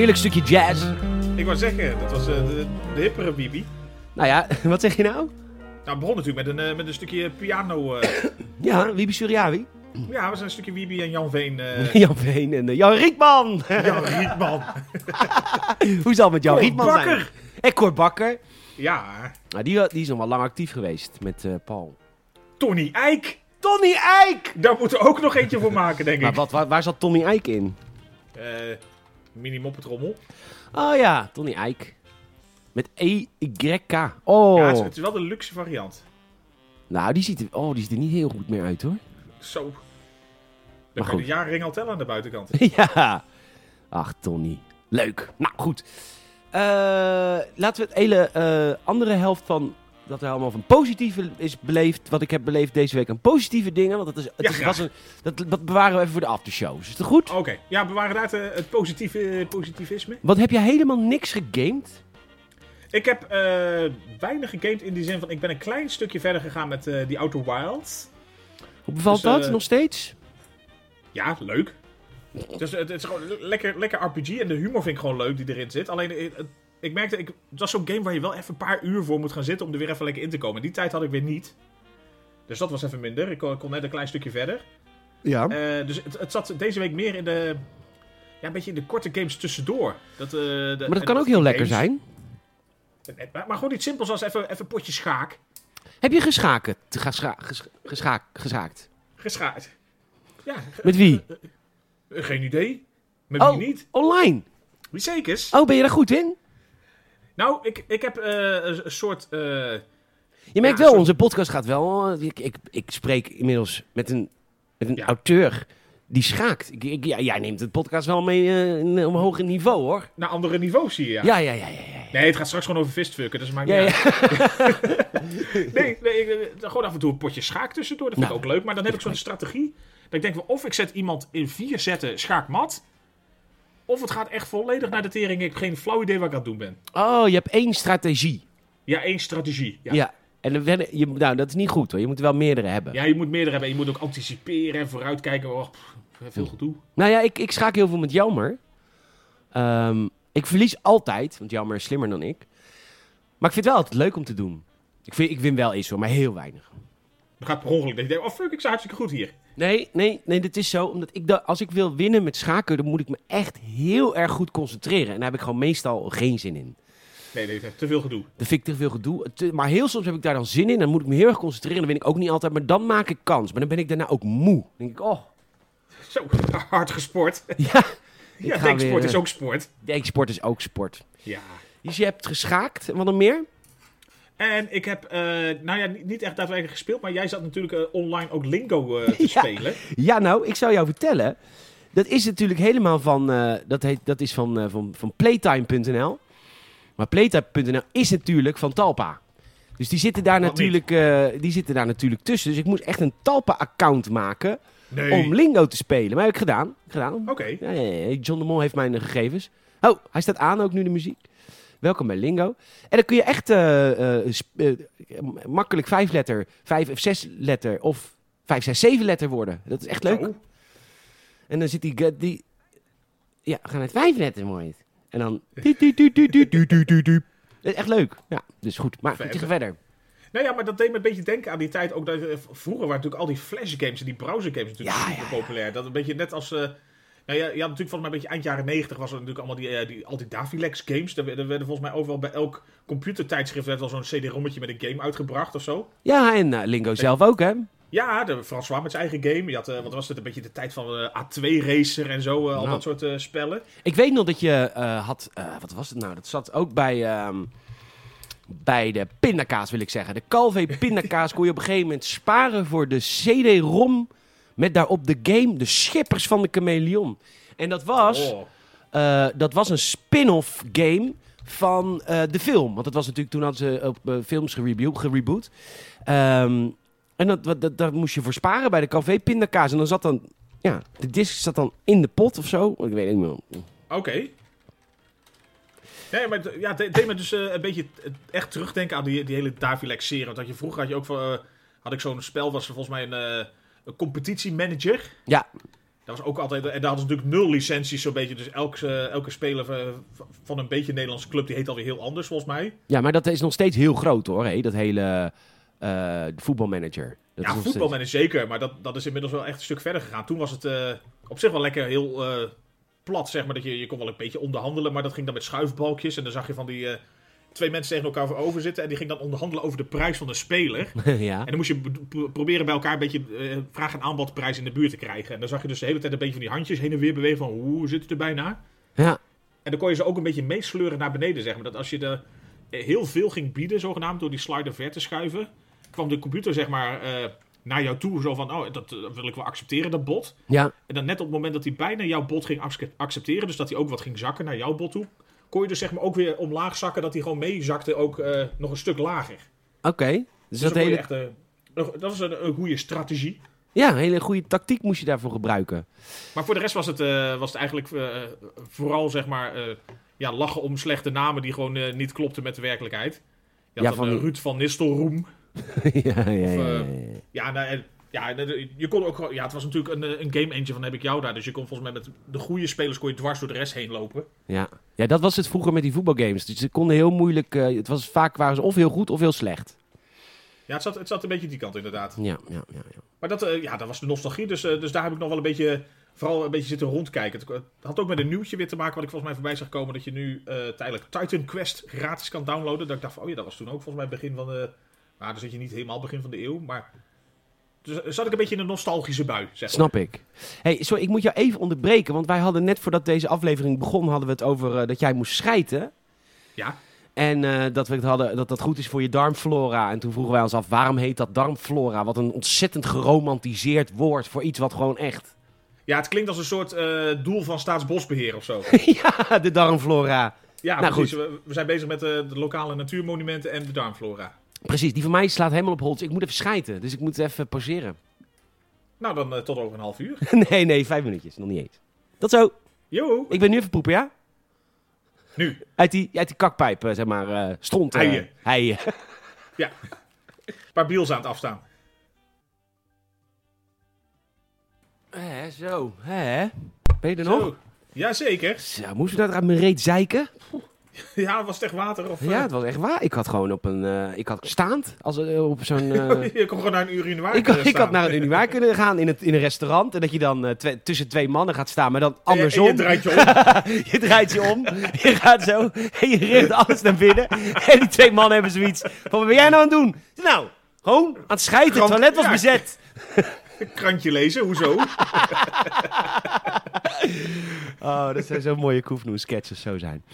[SPEAKER 1] Heerlijk stukje jazz.
[SPEAKER 2] Ik wou zeggen, dat was eh, de, de hippere Bibi.
[SPEAKER 1] Nou ja, *laughs* wat zeg je nou?
[SPEAKER 2] Nou, begon natuurlijk met een, eh, met een stukje piano. eh. *coughs*
[SPEAKER 1] Ja, Wiebe Suryawi.
[SPEAKER 2] ja, we zijn een stukje Wibi en Jan Veen. *laughs*
[SPEAKER 1] Jan Veen en Jan Rietman. *laughs*
[SPEAKER 2] Jan Rietman.
[SPEAKER 1] Hoe zal het met Jan
[SPEAKER 2] Cor
[SPEAKER 1] Rietman zijn? En Cor Bakker.
[SPEAKER 2] Ja,
[SPEAKER 1] Nou, die, die is nog wel lang actief geweest met Paul.
[SPEAKER 2] Tony Eijk.
[SPEAKER 1] Tony Eijk!
[SPEAKER 2] Daar moeten we ook nog eentje voor maken, denk
[SPEAKER 1] Maar
[SPEAKER 2] ik.
[SPEAKER 1] wat, waar, waar zat Tony Eijk in?
[SPEAKER 2] Mini moppetrommel.
[SPEAKER 1] Oh ja, Tony Eijk. Met E-Y-K. Oh.
[SPEAKER 2] Ja, het is, het is wel de luxe variant.
[SPEAKER 1] Nou, die ziet, er, oh, die ziet er niet heel goed meer uit hoor.
[SPEAKER 2] Zo.
[SPEAKER 1] Maar
[SPEAKER 2] Dan kan
[SPEAKER 1] goed.
[SPEAKER 2] je de jaarring al tellen aan de buitenkant. *laughs*
[SPEAKER 1] ja. Ach, Tony. Leuk. Nou, goed. Eh, laten we het hele eh, andere helft van dat er allemaal van positieve is beleefd. Wat ik heb beleefd deze week aan positieve dingen. Want dat, is, het
[SPEAKER 2] Ja,
[SPEAKER 1] is, was een, dat, dat bewaren we even voor de aftershows. Is dat goed?
[SPEAKER 2] Oké, ja, we waren uit eh, het positieve, eh, positivisme.
[SPEAKER 1] Wat heb je helemaal niks gegamed?
[SPEAKER 2] Ik heb eh, weinig gegamed in die zin van... Ik ben een klein stukje verder gegaan met die Outer Wilds.
[SPEAKER 1] Hoe bevalt
[SPEAKER 2] Dus,
[SPEAKER 1] dat nog steeds?
[SPEAKER 2] Ja, leuk. Dus het, het is gewoon lekker, lekker RPG en de humor vind ik gewoon leuk die erin zit. Alleen, het- ik merkte, ik, het was zo'n game waar je wel even een paar uur voor moet gaan zitten om er weer even lekker in te komen. Die tijd had ik weer niet. Dus dat was even minder. Ik kon, ik kon net een klein stukje verder.
[SPEAKER 1] Ja.
[SPEAKER 2] Eh, dus het, het zat deze week meer in de... Ja, een beetje in de korte games tussendoor. Dat, eh, de,
[SPEAKER 1] maar dat kan ook heel lekker zijn.
[SPEAKER 2] Maar, maar gewoon iets simpels als even, even potje schaak.
[SPEAKER 1] Heb je geschaken? Gescha ges- geschaak, geschaakt?
[SPEAKER 2] Geschaakt. Ja.
[SPEAKER 1] Met wie?
[SPEAKER 2] Eh, Geen idee. Met
[SPEAKER 1] Oh.
[SPEAKER 2] wie niet?
[SPEAKER 1] Online.
[SPEAKER 2] Wie zekers?
[SPEAKER 1] Oh, ben je daar goed in?
[SPEAKER 2] Nou, ik, ik heb eh, een, een soort... eh,
[SPEAKER 1] Je merkt
[SPEAKER 2] Ja,
[SPEAKER 1] wel, onze podcast gaat wel... Ik, ik, ik spreek inmiddels met een, met een
[SPEAKER 2] Ja.
[SPEAKER 1] auteur die schaakt. Ik, ik- ja, jij neemt het podcast wel mee eh, in- op een hoger niveau, hoor.
[SPEAKER 2] naar andere niveaus zie je, ja.
[SPEAKER 1] Ja, ja, ja, ja.
[SPEAKER 2] Nee, het gaat straks gewoon over fistfucken, dus maakt niet. *laughs* Nee, nee ik, eh, gewoon af en toe een potje schaak tussendoor. Dat vind
[SPEAKER 1] Nou,
[SPEAKER 2] ik ook leuk. Maar dan heb ik zo'n strategie. Dat ik denk, of ik zet iemand in vier zetten schaakmat. Of het gaat echt volledig naar de tering. Ik heb geen flauw idee wat ik aan het doen ben.
[SPEAKER 1] Oh, je hebt één strategie.
[SPEAKER 2] Ja, één strategie. Ja.
[SPEAKER 1] Ja. En dan je, nou, dat is niet goed, hoor. Je moet wel meerdere hebben.
[SPEAKER 2] Ja, je moet meerdere hebben. Je moet ook anticiperen en vooruitkijken. Oh, pff, veel gedoe.
[SPEAKER 1] Nou ja, ik, ik schaak heel veel met Jammer. Ehm, ik verlies altijd, want Jammer is slimmer dan ik. Maar ik vind het wel altijd leuk om te doen. Ik, vind, ik win wel eens hoor, maar heel weinig.
[SPEAKER 2] Dan gaat per ongeluk dat je denkt, oh fuck, ik sta hartstikke goed hier.
[SPEAKER 1] Nee, nee, nee, dit is zo. Omdat ik da- als ik wil winnen met schaken, dan moet ik me echt heel erg goed concentreren. En daar heb ik gewoon meestal geen zin in.
[SPEAKER 2] Nee, nee, te veel gedoe.
[SPEAKER 1] Dat vind ik te veel gedoe. Te- maar heel soms heb ik daar dan zin in. Dan moet ik me heel erg concentreren. Dan win ik ook niet altijd. Maar dan maak ik kans. Maar dan ben ik daarna ook moe. Dan denk ik, oh, *laughs*
[SPEAKER 2] Zo, hard gesport. *laughs*
[SPEAKER 1] ja.
[SPEAKER 2] Ja, denksport
[SPEAKER 1] weer,
[SPEAKER 2] is
[SPEAKER 1] eh,
[SPEAKER 2] ook sport.
[SPEAKER 1] Denk, sport is ook sport.
[SPEAKER 2] Ja.
[SPEAKER 1] Dus je hebt geschaakt. En wat nog meer?
[SPEAKER 2] En ik heb, eh, nou ja, niet, echt daadwerkelijk gespeeld, maar jij zat natuurlijk eh, online ook Lingo eh, *laughs* te
[SPEAKER 1] Ja.
[SPEAKER 2] spelen.
[SPEAKER 1] Ja, nou, ik zou jou vertellen. Dat is natuurlijk helemaal van, dat, heet, dat is van, van, van Playtime.nl. Maar Playtime.nl is natuurlijk van Talpa. Dus die zitten, daar
[SPEAKER 2] Wat
[SPEAKER 1] natuurlijk, die zitten daar natuurlijk tussen. Dus ik moest echt een Talpa-account maken
[SPEAKER 2] Nee.
[SPEAKER 1] om Lingo te spelen. Maar heb ik gedaan. gedaan.
[SPEAKER 2] Oké.
[SPEAKER 1] Ja, ja, ja. John de Mol heeft mijn gegevens. Oh, hij staat aan ook nu de muziek. Welkom bij Lingo. En dan kun je echt eh, eh, eh, makkelijk vijf letter, vijf of zes letter of vijf, zes, zeven letter worden. Dat is echt leuk. En dan zit die... die ja, we gaan het vijf letter mooi. En dan... Dat is echt leuk. Ja, dus goed. Maar verder. verder.
[SPEAKER 2] Nou ja, maar dat deed me een beetje denken aan die tijd. Ook dat, vroeger waren natuurlijk al die flash games en die browser games natuurlijk
[SPEAKER 1] ja,
[SPEAKER 2] super populair. Dat een beetje net als ja, ja, natuurlijk volgens mij een beetje eind jaren 90 was er natuurlijk allemaal die, eh, die, al die Davilex games. Er werden, er werden volgens mij overal bij elk computertijdschrift werd wel zo'n cd-rommetje met een game uitgebracht of zo.
[SPEAKER 1] Ja, en eh, Lingo zelf ook, hè?
[SPEAKER 2] Ja, de François met zijn eigen game. Je had, eh, wat was het, een beetje de tijd van eh, A2 Racer en zo, al
[SPEAKER 1] Nou.
[SPEAKER 2] dat soort spellen.
[SPEAKER 1] Ik weet nog dat je had... wat was het nou? Dat zat ook bij... ehm, bij de pindakaas, wil ik zeggen. De Calvé pindakaas kon je op een gegeven moment sparen voor de CD-ROM... met daarop de game De Schippers van de Chameleon. En dat was...
[SPEAKER 2] Oh.
[SPEAKER 1] Eh, dat was een spin-off game van eh, de film. Want dat was natuurlijk toen hadden ze op eh, films gereboot. gereboot. Ehm, en dat, dat, dat, daar moest je voor sparen bij de café pindakaas. En dan zat dan... Ja, de disc zat dan in de pot of zo. Ik weet het niet meer.
[SPEAKER 2] Oké. Nee, maar ja, het deed me dus een beetje echt terugdenken aan die, die hele Davilex serie. Want dat je vroeger had je ook van, had ik zo'n spel, was er volgens mij een, een competitiemanager.
[SPEAKER 1] Ja,
[SPEAKER 2] Dat was ook altijd, en daar hadden ze natuurlijk nul licenties zo'n beetje. Dus elke, eh, elke speler eh, van een beetje Nederlandse club, die heet alweer heel anders volgens mij.
[SPEAKER 1] ja, maar dat is nog steeds heel groot hoor. Hé? Dat hele eh, voetbalmanager. Dat
[SPEAKER 2] ja, voetbalmanager zeker, maar dat, dat is inmiddels wel echt een stuk verder gegaan. Toen was het op zich wel lekker heel plat, zeg maar. Dat je, je kon wel een beetje onderhandelen, maar dat ging dan met schuifbalkjes. En dan zag je van die twee mensen tegen elkaar over zitten. En die gingen dan onderhandelen over de prijs van de speler. *laughs*
[SPEAKER 1] ja.
[SPEAKER 2] En dan moest je proberen bij elkaar een beetje eh, vraag- en aanbodprijs in de buurt te krijgen. En dan zag je dus de hele tijd een beetje van die handjes heen en weer bewegen van hoe zit het er bijna?
[SPEAKER 1] ja.
[SPEAKER 2] En dan kon je ze ook een beetje meesleuren naar beneden, zeg maar. Dat als je er eh, heel veel ging bieden, zogenaamd, door die slider ver te schuiven, kwam de computer, zeg maar, eh, naar jou toe. Zo van, oh, dat wil ik wel accepteren, dat bot.
[SPEAKER 1] ja.
[SPEAKER 2] En dan net op het moment dat hij bijna jouw bot ging ac- accepteren, dus dat hij ook wat ging zakken naar jouw bot toe, kon je dus zeg maar ook weer omlaag zakken, dat hij gewoon meezakte, ook eh, nog een stuk lager.
[SPEAKER 1] Oké. Dus
[SPEAKER 2] Dus
[SPEAKER 1] dat, hele,
[SPEAKER 2] echt, eh, dat was een, een goede strategie.
[SPEAKER 1] ja, een hele goede tactiek moest je daarvoor gebruiken.
[SPEAKER 2] Maar voor de rest was het, eh, was het eigenlijk vooral zeg maar, ja, lachen om slechte namen die gewoon niet klopten met de werkelijkheid. Je had
[SPEAKER 1] Ja,
[SPEAKER 2] dan,
[SPEAKER 1] van
[SPEAKER 2] Ruud van Nistelroem. *laughs*
[SPEAKER 1] ja, ja, ja, ja,
[SPEAKER 2] eh,
[SPEAKER 1] ja.
[SPEAKER 2] Ja, nou, en- ja, je kon ook ja, het was natuurlijk een, eh, een game engine van heb ik jou daar. Dus je kon volgens mij met de goede spelers kon je dwars door de rest heen lopen.
[SPEAKER 1] Ja. ja, dat was het vroeger met die voetbalgames. Dus ze konden heel moeilijk... eh, het was, vaak waren ze of heel goed of heel slecht.
[SPEAKER 2] Ja, het zat, het zat een beetje die kant inderdaad.
[SPEAKER 1] Ja, ja, ja. ja.
[SPEAKER 2] Maar dat, eh, ja, dat was de nostalgie. Dus, dus daar heb ik nog wel een beetje, vooral een beetje zitten rondkijken. Het, had ook met een nieuwtje weer te maken wat ik volgens mij voorbij zag komen. Dat je nu tijdelijk Titan Quest gratis kan downloaden. Dat ik dacht van, oh ja, dat was toen ook volgens mij begin van de... Nou, dan zit je niet helemaal begin van de eeuw. Maar Dus zat ik een beetje in een nostalgische bui, zeg maar.
[SPEAKER 1] Snap ik. Hey, sorry, ik moet jou even onderbreken, want wij hadden net voordat deze aflevering begon, hadden we het over eh, dat jij moest schijten.
[SPEAKER 2] Ja.
[SPEAKER 1] En eh, dat we het hadden, dat dat goed is voor je darmflora. En toen vroegen wij ons af, waarom heet dat darmflora? Wat een ontzettend geromantiseerd woord voor iets wat gewoon echt...
[SPEAKER 2] Ja, het klinkt als een soort eh, doel van staatsbosbeheer of zo. *laughs*
[SPEAKER 1] ja, de darmflora.
[SPEAKER 2] Ja,
[SPEAKER 1] Nou,
[SPEAKER 2] precies. We, we zijn bezig met eh, de lokale natuurmonumenten en de darmflora.
[SPEAKER 1] Precies, die van mij slaat helemaal op holt. Ik moet even schijten, dus ik moet even pauzeren.
[SPEAKER 2] Nou, dan eh, tot over een half uur. *laughs*
[SPEAKER 1] nee, nee, vijf minuutjes, nog niet eens. Tot zo.
[SPEAKER 2] Yo,
[SPEAKER 1] Ik ben nu even poepen, ja?
[SPEAKER 2] nu.
[SPEAKER 1] Uit die, uit die kakpijp, eh, zeg maar, eh stond. eh,
[SPEAKER 2] Heien.
[SPEAKER 1] heien. *laughs*
[SPEAKER 2] Ja. Een paar biels aan het afstaan.
[SPEAKER 1] Hè, zo. Hè? Ben je er nog?
[SPEAKER 2] Zo. Jazeker.
[SPEAKER 1] Zo, moest we dat uit mijn reet zeiken? *laughs*
[SPEAKER 2] Ja, was het echt water? Of,
[SPEAKER 1] Ja,
[SPEAKER 2] eh,
[SPEAKER 1] het was echt waar. Ik had gewoon op een... eh, ik had staand als, eh, op zo'n... *laughs* eh,
[SPEAKER 2] je kon gewoon naar een urinoir
[SPEAKER 1] ik,
[SPEAKER 2] eh,
[SPEAKER 1] ik had naar een *laughs* urinoir kunnen gaan in, het, in een restaurant. En dat je dan eh, tussen twee mannen gaat staan, maar dan
[SPEAKER 2] En je- en
[SPEAKER 1] andersom.
[SPEAKER 2] je draait je om.
[SPEAKER 1] je draait je om, je gaat zo en je richt alles naar binnen. En die twee mannen hebben zoiets van, wat ben jij nou aan het doen? Nou, gewoon aan het schijten, het toilet was
[SPEAKER 2] ja.
[SPEAKER 1] bezet.
[SPEAKER 2] Krantje lezen, hoezo?
[SPEAKER 1] Oh, dat zijn zo'n mooie Koefnoe sketches zo zijn.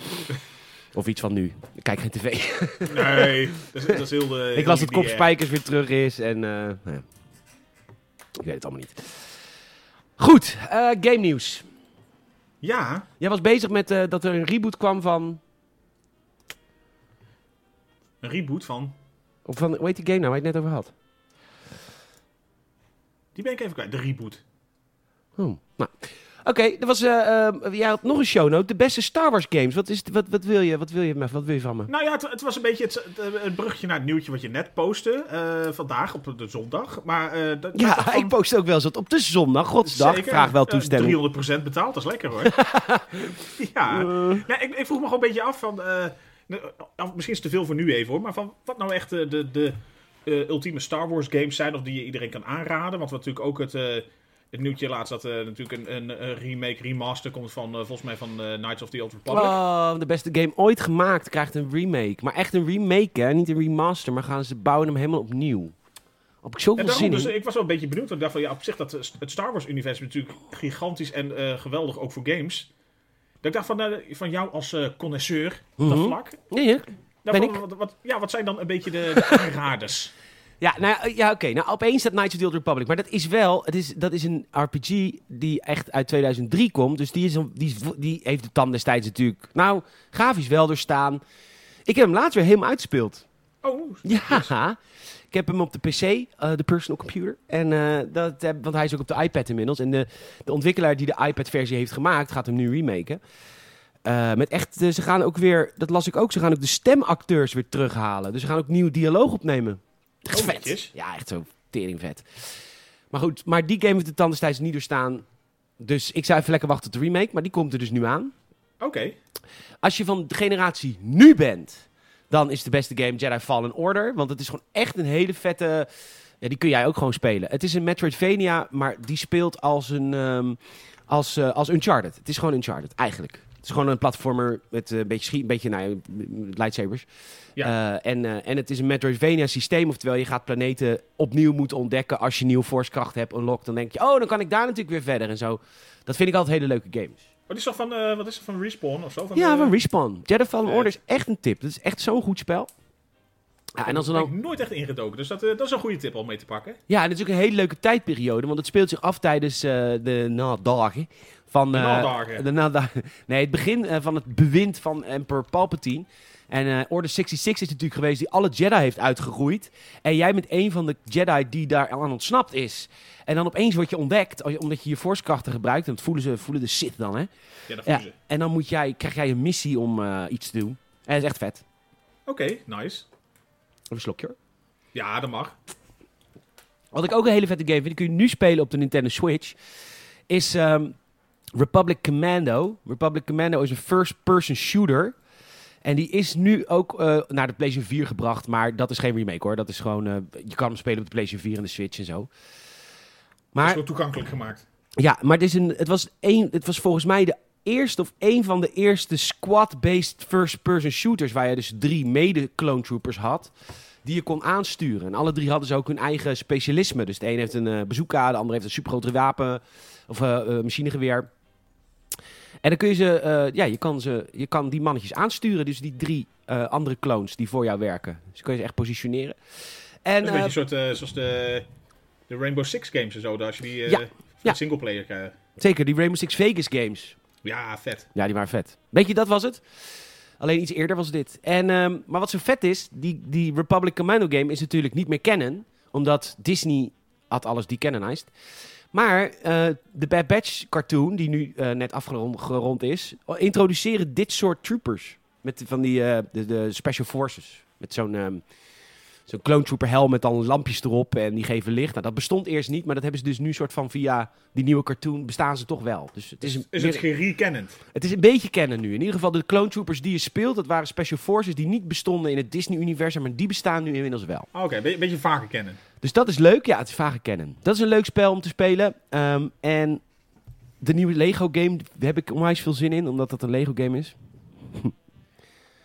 [SPEAKER 1] Of iets van nu. Ik kijk geen tv.
[SPEAKER 2] Nee, *laughs* dat is, dat is heel de...
[SPEAKER 1] Ik las dat Kop Spijkers weer terug is en... eh, nou. Ik weet het allemaal niet. Goed, eh, game nieuws.
[SPEAKER 2] Ja,
[SPEAKER 1] Jij was bezig met eh, dat er een reboot kwam van...
[SPEAKER 2] een reboot van...
[SPEAKER 1] Of van hoe heet die game nou waar je het net over had?
[SPEAKER 2] Die ben ik even kwijt. De reboot.
[SPEAKER 1] Oh, nou. Oké, er was, eh, eh, jij had nog een shownote. De beste Star Wars games. Wat, is, het- wat, wat, wil, je, wat, wil, je, wat wil je van me?
[SPEAKER 2] Nou ja, het, het was een beetje het, het, het bruggetje naar het nieuwtje wat je net postte. eh, vandaag, op de zondag. Maar, eh, dat,
[SPEAKER 1] Ja,
[SPEAKER 2] dat van-
[SPEAKER 1] ik post ook wel eens wat op de zondag, godsdag.
[SPEAKER 2] Zeker.
[SPEAKER 1] Vraag wel
[SPEAKER 2] Eh,
[SPEAKER 1] toestemming.
[SPEAKER 2] 300% betaald, dat is lekker hoor. *laughs* ja, ja ik, ik vroeg me gewoon een beetje af van... eh, nou, misschien is het te veel voor nu even hoor. Maar van wat nou echt eh, de, de eh, ultieme Star Wars games zijn. Of die je iedereen kan aanraden. Want we natuurlijk ook het, eh, het nieuwtje laatst dat er natuurlijk een, een, remake, remaster komt van... eh, volgens mij van eh, Knights of the Old Republic.
[SPEAKER 1] Oh, de beste game ooit gemaakt krijgt een remake. Maar echt een remake, hè? Niet een remaster, maar gaan ze bouwen hem helemaal opnieuw. Heb ik zoveel
[SPEAKER 2] daarom,
[SPEAKER 1] zin
[SPEAKER 2] dus ik was wel een beetje benieuwd. Want ik dacht van ja, op zich dat eh, het Star Wars universum is natuurlijk gigantisch en eh, geweldig ook voor games. Dat ik dacht van, eh, van jou als eh connoisseur op dat
[SPEAKER 1] Mhm.
[SPEAKER 2] vlak.
[SPEAKER 1] Nee?
[SPEAKER 2] Nou,
[SPEAKER 1] Ben
[SPEAKER 2] van, Wat, wat- ja, wat zijn dan een beetje de, de aanraders? *laughs*
[SPEAKER 1] Ja, nou, ja, oké. Nou, opeens staat Knights of the Old Republic. Maar dat is wel... Het is, dat is een RPG die echt uit 2003 komt. Dus die, is, een- die, is, die heeft de tand destijds natuurlijk... Nou, grafisch wel doorstaan. Ik heb hem laatst weer helemaal uitgespeeld.
[SPEAKER 2] Oh,
[SPEAKER 1] Ja, ik heb hem op de PC, eh, de personal computer. En, eh, dat, heb- want hij is ook op de iPad inmiddels. En de, de ontwikkelaar die de iPad-versie heeft gemaakt, gaat hem nu remaken. Eh, met echt, ze gaan ook weer, dat las ik ook, ze gaan ook de stemacteurs weer terughalen. Dus ze gaan ook nieuw dialoog opnemen. Echt
[SPEAKER 2] Oh,
[SPEAKER 1] vet.
[SPEAKER 2] netjes.
[SPEAKER 1] Ja, echt zo tering vet. Maar goed, maar die game heeft de tand destijds niet doorstaan. Dus ik zou even lekker wachten tot de remake, maar die komt er dus nu aan.
[SPEAKER 2] oké.
[SPEAKER 1] Als je van de generatie nu bent, dan is de beste game Jedi Fallen Order. Want het is gewoon echt een hele vette... Ja, die kun jij ook gewoon spelen. Het is een Metroidvania, maar die speelt als een... ehm, als, eh, als Uncharted. Het is gewoon Uncharted, eigenlijk. Het is gewoon een platformer met eh, een beetje, schiet, een beetje nou, ja, lightsabers.
[SPEAKER 2] Ja.
[SPEAKER 1] Eh, en, eh, en het is een Metroidvania systeem. Oftewel, je gaat planeten opnieuw moeten ontdekken. Als je nieuw forcekracht hebt unlocked, dan denk je... Oh, dan kan ik daar natuurlijk weer verder en zo. Dat vind ik altijd hele leuke games.
[SPEAKER 2] Die is toch van, wat is het, van Respawn of zo? Van,
[SPEAKER 1] Ja, van Respawn. Jedi Fallen. Order is echt een tip. Dat is echt zo'n goed spel. Ja, en als dan...
[SPEAKER 2] ik nooit echt ingedoken. Dus dat, dat is een goede tip om mee te pakken.
[SPEAKER 1] ja, en het is ook een hele leuke tijdperiode. Want het speelt zich af tijdens de nadagen. Van,
[SPEAKER 2] De
[SPEAKER 1] eh,
[SPEAKER 2] nadagen.
[SPEAKER 1] de *laughs* nee, het begin eh, van het bewind van Emperor Palpatine. En eh Order 66 is natuurlijk geweest die alle Jedi heeft uitgegroeid. En jij bent een van de Jedi die daar aan ontsnapt is. En dan opeens word je ontdekt, omdat je je forcekrachten gebruikt. En dat voelen, ze, voelen de Sith dan, hè?
[SPEAKER 2] Ja, dat
[SPEAKER 1] Ja,
[SPEAKER 2] voelen ze.
[SPEAKER 1] en dan moet jij, krijg jij een missie om iets te doen. En dat is echt vet.
[SPEAKER 2] Oké, nice.
[SPEAKER 1] Even een slokje hoor.
[SPEAKER 2] Ja, dat mag.
[SPEAKER 1] Wat ik ook een hele vette game vind, die kun je nu spelen op de Nintendo Switch, is ehm, Republic Commando. Republic Commando is een first-person shooter. En die is nu ook eh, naar de PlayStation 4 gebracht, maar dat is geen remake hoor. Dat is gewoon, eh, je kan hem spelen op de PlayStation 4 en de Switch en zo.
[SPEAKER 2] Dat is
[SPEAKER 1] Maar
[SPEAKER 2] wel toegankelijk gemaakt.
[SPEAKER 1] ja, maar het, is een, het, was een, het was volgens mij de eerste of een van de eerste squad-based first-person shooters waar je dus drie mede-clone troopers had. die je kon aansturen. En alle drie hadden ze ook hun eigen specialisme. Dus de een heeft een uh, de ander heeft een supergroot wapen of machinegeweer. En dan kun je ze, ja, je kan, ze, je kan die mannetjes aansturen. Dus die drie andere clones die voor jou werken. Dus kun je ze echt positioneren.
[SPEAKER 2] En, dat is een beetje een soort, zoals de, de Rainbow Six games en zo. Als je die
[SPEAKER 1] ja, ja.
[SPEAKER 2] singleplayer krijgt.
[SPEAKER 1] Zeker, die Rainbow Six Vegas games.
[SPEAKER 2] Ja, vet.
[SPEAKER 1] Ja, die waren vet. Weet je, dat was het. Alleen iets eerder was dit. En, um, maar wat zo vet is, die, die Republic Commando game is natuurlijk niet meer canon. Omdat Disney had alles decanonized. Maar uh, de Bad Batch cartoon, die nu uh, net afgerond is, introduceren dit soort troopers. Met van die uh, de, Special Forces. Met zo'n um, zo'n clone trooper helm met dan lampjes erop en die geven licht. Nou, dat bestond eerst niet, maar dat hebben ze dus nu soort van via die nieuwe cartoon bestaan ze toch wel. Dus het is, een,
[SPEAKER 2] is het gerecannend?
[SPEAKER 1] Het is een beetje kennen nu. In ieder geval de clone troopers die je speelt, dat waren special forces die niet bestonden in het Disney-universum, maar die bestaan nu inmiddels wel.
[SPEAKER 2] Oké, okay, een beetje vaker kennen.
[SPEAKER 1] Dus dat is leuk. Ja, het is vaker kennen. Dat is een leuk spel om te spelen. Um, en de nieuwe Lego game, daar heb ik onwijs veel zin in, omdat dat een Lego game is. *laughs*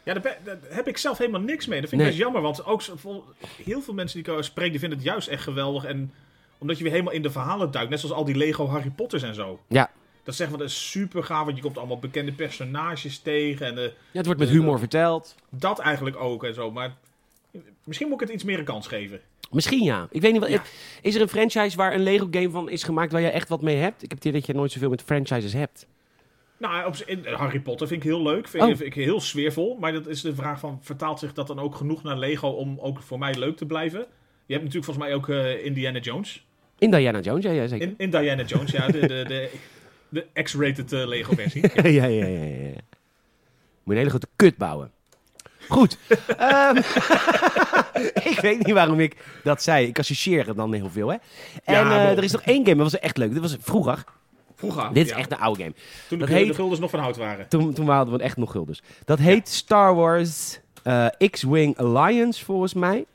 [SPEAKER 2] Ja, daar, daar, heb ik zelf helemaal niks mee. Dat vind ik nee. best jammer, want ook heel veel mensen die ik spreek, die vinden het juist echt geweldig. En omdat je weer helemaal in de verhalen duikt, net zoals al die Lego Harry Potters en zo.
[SPEAKER 1] Ja.
[SPEAKER 2] Dat zeggen we, dat is super gaaf, want je komt allemaal bekende personages tegen. En de,
[SPEAKER 1] ja, het wordt met humor verteld.
[SPEAKER 2] Dat eigenlijk ook en zo, maar misschien moet ik het iets meer een kans geven.
[SPEAKER 1] Misschien ja. Ik weet niet wat. Ja. Is er een franchise waar een Lego game van is gemaakt waar je echt wat mee hebt? Ik heb het idee dat je nooit zoveel met franchises hebt.
[SPEAKER 2] Nou, op, in, Harry Potter vind ik heel leuk. Vind, oh. vind, ik heel sfeervol. Maar dat is de vraag van, vertaalt zich dat dan ook genoeg naar Lego om ook voor mij leuk te blijven? Je hebt natuurlijk volgens mij ook uh, Indiana Jones.
[SPEAKER 1] In Diana Jones, ja, ja zeker.
[SPEAKER 2] In, in Diana Jones, ja. De, de, de, de X-rated uh, Lego versie. *laughs*
[SPEAKER 1] ja, ja, ja, ja, ja. Moet een hele grote kut bouwen. Goed. um, *laughs* *laughs* ik weet niet waarom ik dat zei. Ik associeer het dan heel veel, hè. En ja, uh, er is nog één game, dat was echt leuk. Dat was vroeger.
[SPEAKER 2] Vroeger.
[SPEAKER 1] Dit is echt een oude game.
[SPEAKER 2] Toen de, heet, de guldens nog van hout waren.
[SPEAKER 1] Toen, toen hadden we echt nog guldens. Dat heet Star Wars uh, X-Wing Alliance, volgens mij.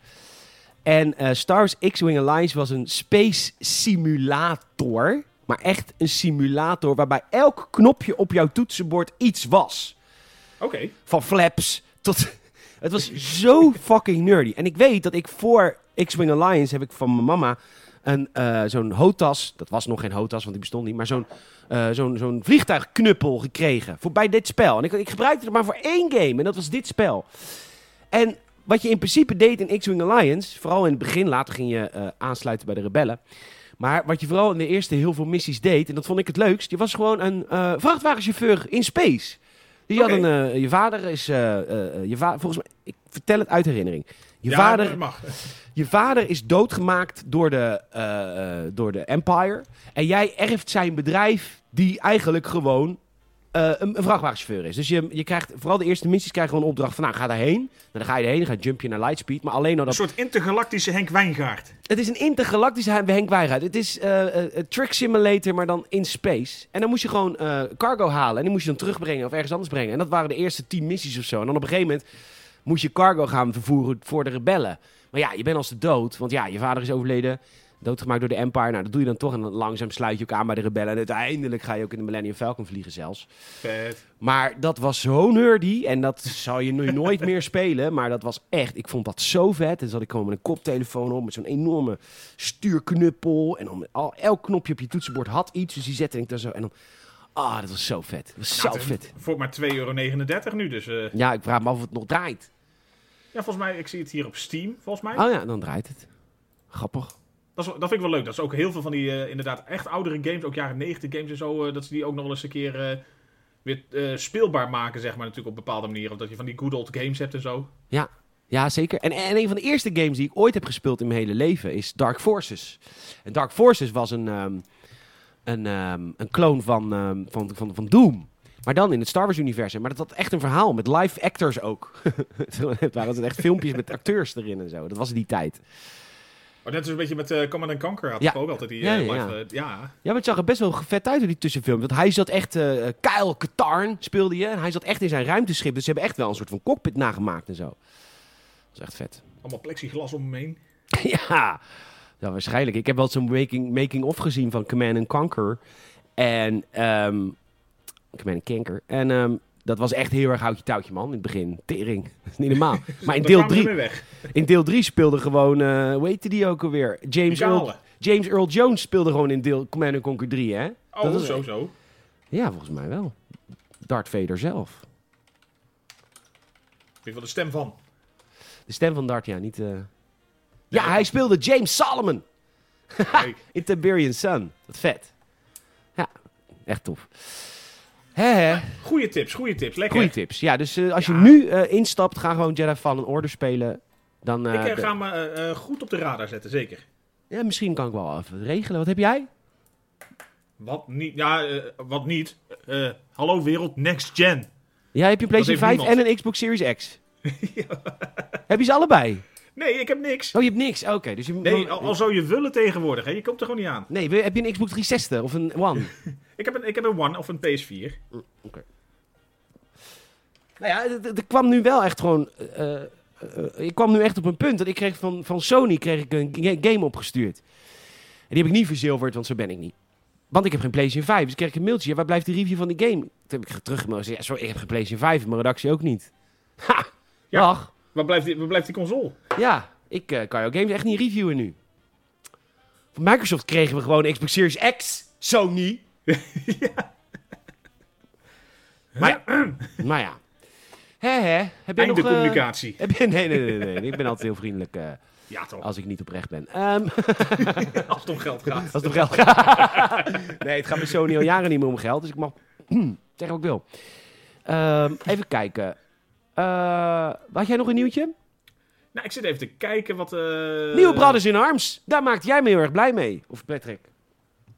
[SPEAKER 1] En uh, Star Wars X-Wing Alliance was een space simulator. Maar echt een simulator waarbij elk knopje op jouw toetsenbord iets was.
[SPEAKER 2] Oké.
[SPEAKER 1] Van flaps tot... *laughs* Het was zo fucking nerdy. En ik weet dat ik voor X-Wing Alliance heb ik van mijn mama een, uh, zo'n HOTAS, dat was nog geen HOTAS, want die bestond niet, maar zo'n uh, zo'n zo'n vliegtuigknuppel gekregen voor, bij dit spel. En ik, ik gebruikte het maar voor één game en dat was dit spel. En wat je in principe deed in X-Wing Alliance, vooral in het begin, later ging je uh, aansluiten bij de rebellen. Maar wat je vooral in de eerste heel veel missies deed, en dat vond ik het leukst, je was gewoon een vrachtwagenchauffeur in space. Die okay. had een, je vader is, je va volgens mij, ik vertel het uit herinnering. Je
[SPEAKER 2] ja,
[SPEAKER 1] vader,
[SPEAKER 2] mag.
[SPEAKER 1] Je vader is doodgemaakt door de, uh, door de Empire. En jij erft zijn bedrijf, die eigenlijk gewoon uh, een, een, vrachtwagenchauffeur is. Dus je, je krijgt, vooral de eerste missies krijgen gewoon een opdracht van, nou, ga daarheen. Dan ga je erheen, dan ga je jumpje naar Lightspeed. Maar alleen dat...
[SPEAKER 2] Een soort intergalactische Henk Wijngaard.
[SPEAKER 1] Het is een intergalactische Henk Wijngaard. Het is uh, een trick simulator, maar dan in space. En dan moest je gewoon cargo halen. En die moest je dan terugbrengen of ergens anders brengen. En dat waren de eerste tien missies of zo. En dan op een gegeven moment moest je cargo gaan vervoeren voor de rebellen. Maar ja, je bent als de dood. Want ja, je vader is overleden. Doodgemaakt door de Empire. Nou, dat doe je dan toch. En dan langzaam sluit je ook aan bij de rebellen. En uiteindelijk ga je ook in de Millennium Falcon vliegen zelfs.
[SPEAKER 2] Vet.
[SPEAKER 1] Maar dat was zo nerdy. En dat zou je nu *laughs* nooit meer spelen. Maar dat was echt... Ik vond dat zo vet. En zat ik gewoon met een koptelefoon op. Met zo'n enorme stuurknuppel. En dan al, elk knopje op je toetsenbord had iets. Dus die zette ik daar zo. En dan... Ah, dat was zo vet. Dat was zo vet.
[SPEAKER 2] Voor maar 2,39 euro nu. Dus, uh...
[SPEAKER 1] Ja, ik vraag me af of het nog draait.
[SPEAKER 2] Ja, volgens mij, ik zie het hier op Steam, volgens mij.
[SPEAKER 1] Oh ja, dan draait het. Grappig.
[SPEAKER 2] Dat, is, dat vind ik wel leuk. Dat is ook heel veel van die uh, inderdaad echt oudere games, ook jaren 90 games en zo, uh, dat ze die ook nog wel eens een keer uh, weer speelbaar maken, zeg maar, natuurlijk op bepaalde manieren. Omdat je van die good old games hebt en zo.
[SPEAKER 1] Ja, ja zeker. En, en een van de eerste games die ik ooit heb gespeeld in mijn hele leven is Dark Forces. En Dark Forces was een, um, een, um, een clone van, um, van, van, van Doom. Maar dan in het Star Wars-universum. Maar dat had echt een verhaal met live actors ook. *laughs* het waren echt filmpjes met acteurs erin en zo. Dat was die tijd.
[SPEAKER 2] Maar net als een beetje met uh, Command Conquer had ja. ook altijd die uh, ja, ja, live... Uh, ja. ja,
[SPEAKER 1] maar het zag er best wel vet uit in die tussenfilm. Want hij zat echt... Uh, Kyle Katarn speelde je. En hij zat echt in zijn ruimteschip. Dus ze hebben echt wel een soort van cockpit nagemaakt en zo. Dat is echt vet.
[SPEAKER 2] Allemaal plexiglas om me heen. *laughs*
[SPEAKER 1] ja. ja, waarschijnlijk. Ik heb wel zo'n making, making of gezien van Command Conquer. En... Um, Command Kanker. En um, dat was echt heel erg houtje touwtje, man, in het begin. Tering, *laughs* dat is niet normaal. *laughs* maar in deel
[SPEAKER 2] kwamen ze
[SPEAKER 1] 3
[SPEAKER 2] mee weg.
[SPEAKER 1] in deel 3 speelde gewoon, eh hoe heette die ook alweer? James Earl. James Earl Jones speelde gewoon in deel Command Conquer 3, hè?
[SPEAKER 2] Oh,
[SPEAKER 1] Dat is-
[SPEAKER 2] zo, zo.
[SPEAKER 1] Ja, volgens mij wel. Darth Vader zelf.
[SPEAKER 2] Ik wel de stem van.
[SPEAKER 1] De stem van Darth, ja, niet... eh Ja, hij speelde James Solomon *laughs* in Tiberian Sun. Wat vet. Ja, echt tof. Hè, hè.
[SPEAKER 2] Goeie tips, goede tips. Lekker.
[SPEAKER 1] Goeie tips. Ja, dus eh, als je nu eh, instapt, ga gewoon Jedi Fallen Order spelen. Dan,
[SPEAKER 2] Ik eh,
[SPEAKER 1] de-
[SPEAKER 2] ga me goed op de radar zetten, zeker.
[SPEAKER 1] ja, misschien kan ik wel even regelen. Wat heb jij?
[SPEAKER 2] Wat niet? Ja, wat niet? Hallo wereld, next gen.
[SPEAKER 1] Ja, heb je een PlayStation
[SPEAKER 2] heeft
[SPEAKER 1] 5 en een Xbox Series X? *laughs* Heb je ze allebei?
[SPEAKER 2] Nee, ik heb niks.
[SPEAKER 1] Oh, je hebt niks. Oké, dus je
[SPEAKER 2] Nee, al, al zou je willen tegenwoordig, hè? je komt er gewoon niet aan.
[SPEAKER 1] Nee, heb je een Xbox 360 of een One? *laughs*
[SPEAKER 2] Ik heb een, ik heb een One of een PS4.
[SPEAKER 1] Nou ja, er- kwam nu wel echt gewoon. eh, eh, ik kwam nu echt op een punt dat ik kreeg van, van Sony kreeg ik een ga- game opgestuurd. En die heb ik niet verzilverd, want zo ben ik niet. Want ik heb geen PlayStation 5. Dus kreeg ik een mailtje. Ja, waar blijft de review van die game? Toen heb ik teruggemeld. Ja, sorry, ik heb geen PlayStation 5. Mijn redactie ook niet. Ha!
[SPEAKER 2] Ja.
[SPEAKER 1] Dag.
[SPEAKER 2] Waar blijft die, waar blijft die console?
[SPEAKER 1] Ja, ik eh, kan jouw games echt niet reviewen nu. Van Microsoft kregen we gewoon Xbox Series X. Sony. *laughs* Maar, maar *clears throat* ja. Hè, hè. Heb nog... Eh,
[SPEAKER 2] communicatie.
[SPEAKER 1] heb je, nee, nee, nee, nee. Ik ben altijd heel vriendelijk eh,
[SPEAKER 2] Ja, toch.
[SPEAKER 1] als ik niet oprecht ben. Ehm, *laughs*
[SPEAKER 2] Als het om geld gaat.
[SPEAKER 1] als het om geld gaat. *laughs* nee, het gaat bij Sony al jaren niet meer om geld. Dus ik mag *clears throat* zeggen wat ik wil. Ehm, even kijken. Eh, had jij nog een nieuwtje?
[SPEAKER 2] Nou, ik zit even te kijken wat...
[SPEAKER 1] Nieuwe Brothers in Arms. Daar maakte jij me heel erg blij mee. Of Patrick.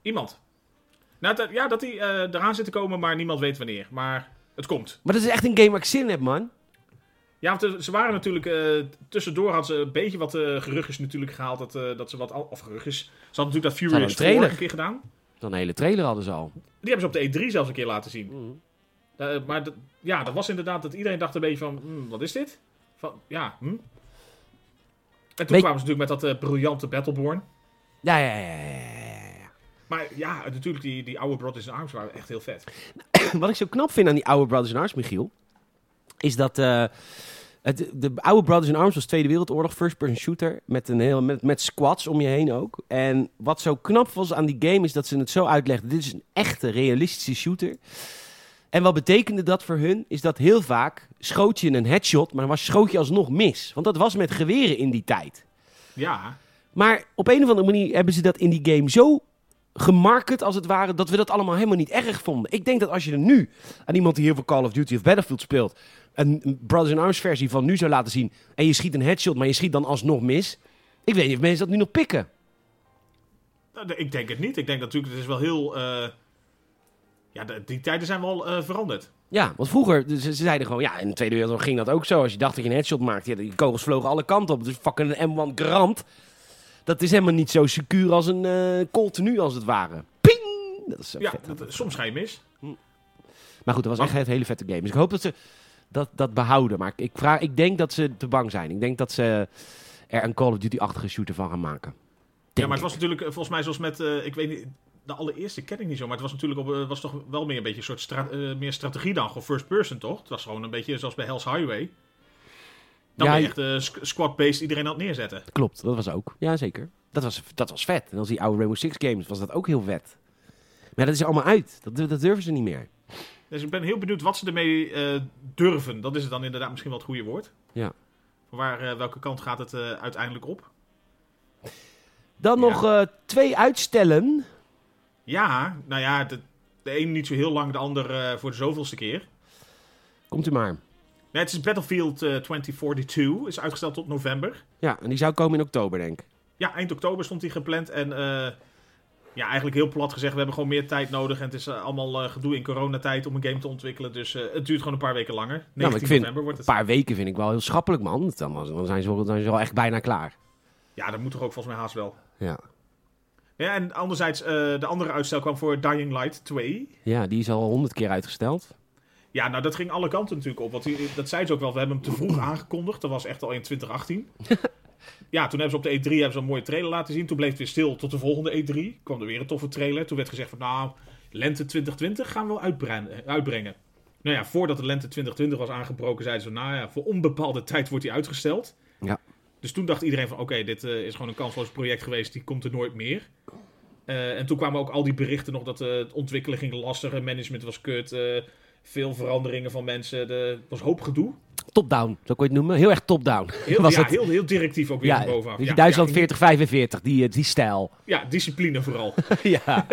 [SPEAKER 2] Iemand. Nou, dat, ja, dat die eh, eraan zit te komen, maar niemand weet wanneer. Maar het komt.
[SPEAKER 1] Maar dat is echt een game waar ik zin in heb, man.
[SPEAKER 2] Ja, want eh, ze waren natuurlijk... eh, tussendoor hadden ze een beetje wat geruchtjes natuurlijk gehaald. Dat, dat ze wat... al- Of geruchtjes. Ze hadden natuurlijk dat Furious
[SPEAKER 1] een trailer.
[SPEAKER 2] 4 een keer gedaan.
[SPEAKER 1] Dan een hele trailer hadden ze al.
[SPEAKER 2] Die hebben ze op de E3 zelfs een keer laten zien.
[SPEAKER 1] Mm.
[SPEAKER 2] Eh, maar dat, ja, dat was inderdaad dat iedereen dacht een beetje van... hmm, wat is dit? Van, ja, hm? En toen
[SPEAKER 1] Weet-
[SPEAKER 2] kwamen ze natuurlijk met dat briljante Battleborn.
[SPEAKER 1] Ja, ja, ja, ja.
[SPEAKER 2] Maar ja, natuurlijk, die, die oude Brothers in Arms waren echt heel vet. *clears throat*
[SPEAKER 1] Wat ik zo knap vind aan die oude Brothers in Arms, Michiel, is dat eh, het, de oude Brothers in Arms was Tweede Wereldoorlog, first-person shooter, met, een heel, met, met squads om je heen ook. En wat zo knap was aan die game is dat ze het zo uitlegden, dit is een echte, realistische shooter. En wat betekende dat voor hun, is dat heel vaak schoot je een headshot, maar dan was schoot je alsnog mis. Want dat was met geweren in die tijd.
[SPEAKER 2] Ja,
[SPEAKER 1] Maar op een of andere manier hebben ze dat in die game zo gemarket, als het ware, dat we dat allemaal helemaal niet erg vonden. Ik denk dat als je er nu aan iemand die heel veel Call of Duty of Battlefield speelt, een Brothers in Arms versie van nu zou laten zien, en je schiet een headshot, maar je schiet dan alsnog mis. Ik weet niet of mensen dat nu nog pikken.
[SPEAKER 2] Nou, ik denk het niet. Ik denk natuurlijk, het is wel heel... eh, ja, die tijden zijn wel eh, veranderd.
[SPEAKER 1] Ja, want vroeger, ze, ze zeiden gewoon, ja, in de Tweede Wereldoorlog ging dat ook zo. Als je dacht dat je een headshot maakte, ja, die kogels vlogen alle kanten op. Dus fucking een M1 Grand, dat is helemaal niet zo secuur als een eh Colt nu, als het ware. Ping! Dat is zo
[SPEAKER 2] Ja,
[SPEAKER 1] vet.
[SPEAKER 2] dat, soms ga je mis.
[SPEAKER 1] Maar goed, dat was echt een hele vette game. Dus ik hoop dat ze dat, dat behouden. Maar ik, vraag, ik denk dat ze te bang zijn. Ik denk dat ze er een Call of Duty-achtige shooter van gaan maken.
[SPEAKER 2] Ja, maar het was natuurlijk eh, volgens mij zoals met... eh, ik weet niet... De allereerste ken ik niet zo, maar het was natuurlijk op, eh, was toch wel meer een beetje een soort stra- eh, meer strategie dan. Gewoon first person, toch? Het was gewoon een beetje zoals bij Hell's Highway. Dan
[SPEAKER 1] Ja,
[SPEAKER 2] ben je
[SPEAKER 1] je-
[SPEAKER 2] echt eh, squ- squad-based iedereen aan het neerzetten.
[SPEAKER 1] Klopt, dat was ook. Ja, zeker. Dat was, dat was vet. En als die oude Rainbow Six games was dat ook heel vet. Maar dat is allemaal uit. Dat, dat durven ze niet meer.
[SPEAKER 2] Dus ik ben heel benieuwd wat ze ermee eh, durven. Dat is dan inderdaad misschien wel het goede woord.
[SPEAKER 1] Ja.
[SPEAKER 2] Van waar, eh, welke kant gaat het eh, uiteindelijk op?
[SPEAKER 1] Dan
[SPEAKER 2] Ja.
[SPEAKER 1] nog eh, twee uitstellen.
[SPEAKER 2] Ja, nou ja, de, de een niet zo heel lang, de ander eh, voor de zoveelste keer.
[SPEAKER 1] Komt u maar.
[SPEAKER 2] Nee, het is Battlefield eh, 2042, is uitgesteld tot november.
[SPEAKER 1] Ja, en die zou komen in oktober, denk ik.
[SPEAKER 2] Ja, eind oktober stond die gepland. En eh, ja, eigenlijk heel plat gezegd, we hebben gewoon meer tijd nodig. En het is eh, allemaal eh, gedoe in coronatijd om een game te ontwikkelen. Dus eh, het duurt gewoon een paar weken langer. 19
[SPEAKER 1] Nou, ik vind
[SPEAKER 2] november wordt
[SPEAKER 1] een
[SPEAKER 2] het.
[SPEAKER 1] paar weken vind ik wel heel schappelijk, man. Dan, dan, zijn, ze, wel- dan zijn ze wel echt bijna klaar.
[SPEAKER 2] Ja, dat moet toch ook volgens mij haast wel.
[SPEAKER 1] Ja.
[SPEAKER 2] Ja, en anderzijds, eh, de andere uitstel kwam voor Dying Light 2.
[SPEAKER 1] ja, die is al honderd keer uitgesteld.
[SPEAKER 2] Ja, nou dat ging alle kanten natuurlijk op. Want die- dat zei ze ook wel, we hebben hem te vroeg *clears throat* aangekondigd. Dat was echt al in 2018. *laughs* ja, toen hebben ze op de E3 hebben ze een mooie trailer laten zien. Toen bleef het weer stil tot de volgende E3. Kwam er weer een toffe trailer. Toen werd gezegd van nou, lente 2020 gaan we wel uitbreiden- uitbrengen. Nou ja, voordat de lente 2020 was aangebroken, zeiden ze, nou ja, voor onbepaalde tijd wordt die uitgesteld.
[SPEAKER 1] Ja.
[SPEAKER 2] Dus toen dacht iedereen van, oké, dit eh, is gewoon een kansloos project geweest, die komt er nooit meer. Eh, en toen kwamen ook al die berichten nog dat eh, het ontwikkelen ging lastig, management was kut, eh, veel veranderingen van mensen, er was hoop gedoe.
[SPEAKER 1] Top-down, zo kon je het noemen. Heel erg top-down. *laughs*
[SPEAKER 2] Heel, *laughs*
[SPEAKER 1] Was
[SPEAKER 2] ja,
[SPEAKER 1] het-
[SPEAKER 2] heel, heel directief ook weer
[SPEAKER 1] Ja,
[SPEAKER 2] bovenaf.
[SPEAKER 1] je,
[SPEAKER 2] Ja,
[SPEAKER 1] Duitsland
[SPEAKER 2] ja,
[SPEAKER 1] 4045, die, eh, die stijl.
[SPEAKER 2] Ja, discipline vooral. *laughs*
[SPEAKER 1] ja.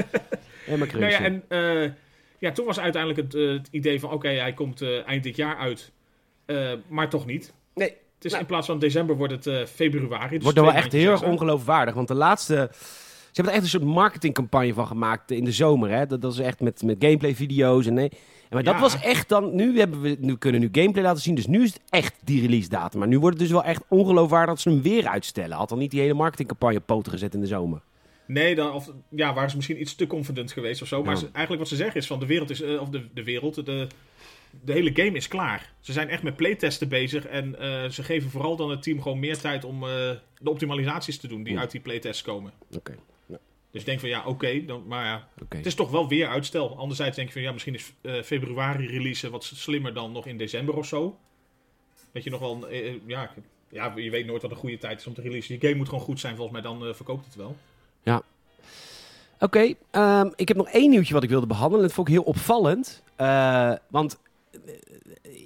[SPEAKER 1] Helemaal
[SPEAKER 2] Nou ja, en eh, ja, toen was uiteindelijk het, eh, het idee van, oké, hij komt eind dit jaar uit, maar toch niet.
[SPEAKER 1] Nee,
[SPEAKER 2] Het is
[SPEAKER 1] Nou.
[SPEAKER 2] in plaats van december wordt het februari. Dus
[SPEAKER 1] wordt wel echt heel erg ongeloofwaardig. Want de laatste... Ze hebben er echt een soort marketingcampagne van gemaakt in de zomer. Hè? Dat, dat is echt met, met gameplay-video's en nee. Maar dat
[SPEAKER 2] Ja.
[SPEAKER 1] was echt dan... Nu, hebben we, nu kunnen we nu gameplay laten zien. Dus nu is het echt die release datum. Maar nu wordt het dus wel echt ongeloofwaardig dat ze hem weer uitstellen. Had dan niet die hele marketingcampagne poten gezet in de zomer.
[SPEAKER 2] Nee, dan, of, ja, waren ze misschien iets te confident geweest of zo. Maar
[SPEAKER 1] Ja.
[SPEAKER 2] ze- eigenlijk wat ze zeggen is van de wereld is, eh, of de, de wereld, de, de hele game is klaar. Ze zijn echt met playtesten bezig en eh, ze geven vooral dan het team gewoon meer tijd om eh, de optimalisaties te doen die
[SPEAKER 1] Ja.
[SPEAKER 2] uit die playtests komen.
[SPEAKER 1] Oké,
[SPEAKER 2] Dus ik denk van ja, oké, dan maar ja, het is toch wel weer uitstel. Anderzijds denk je van ja, misschien is eh, februari release wat slimmer dan nog in december of zo. Dat je nog wel, eh, eh, ja, ja, je weet nooit wat een goede tijd is om te releasen. Die game moet gewoon goed zijn, volgens mij dan verkoopt het wel.
[SPEAKER 1] Oké, ehm, ik heb nog één nieuwtje wat ik wilde behandelen. Dat vond ik heel opvallend. Want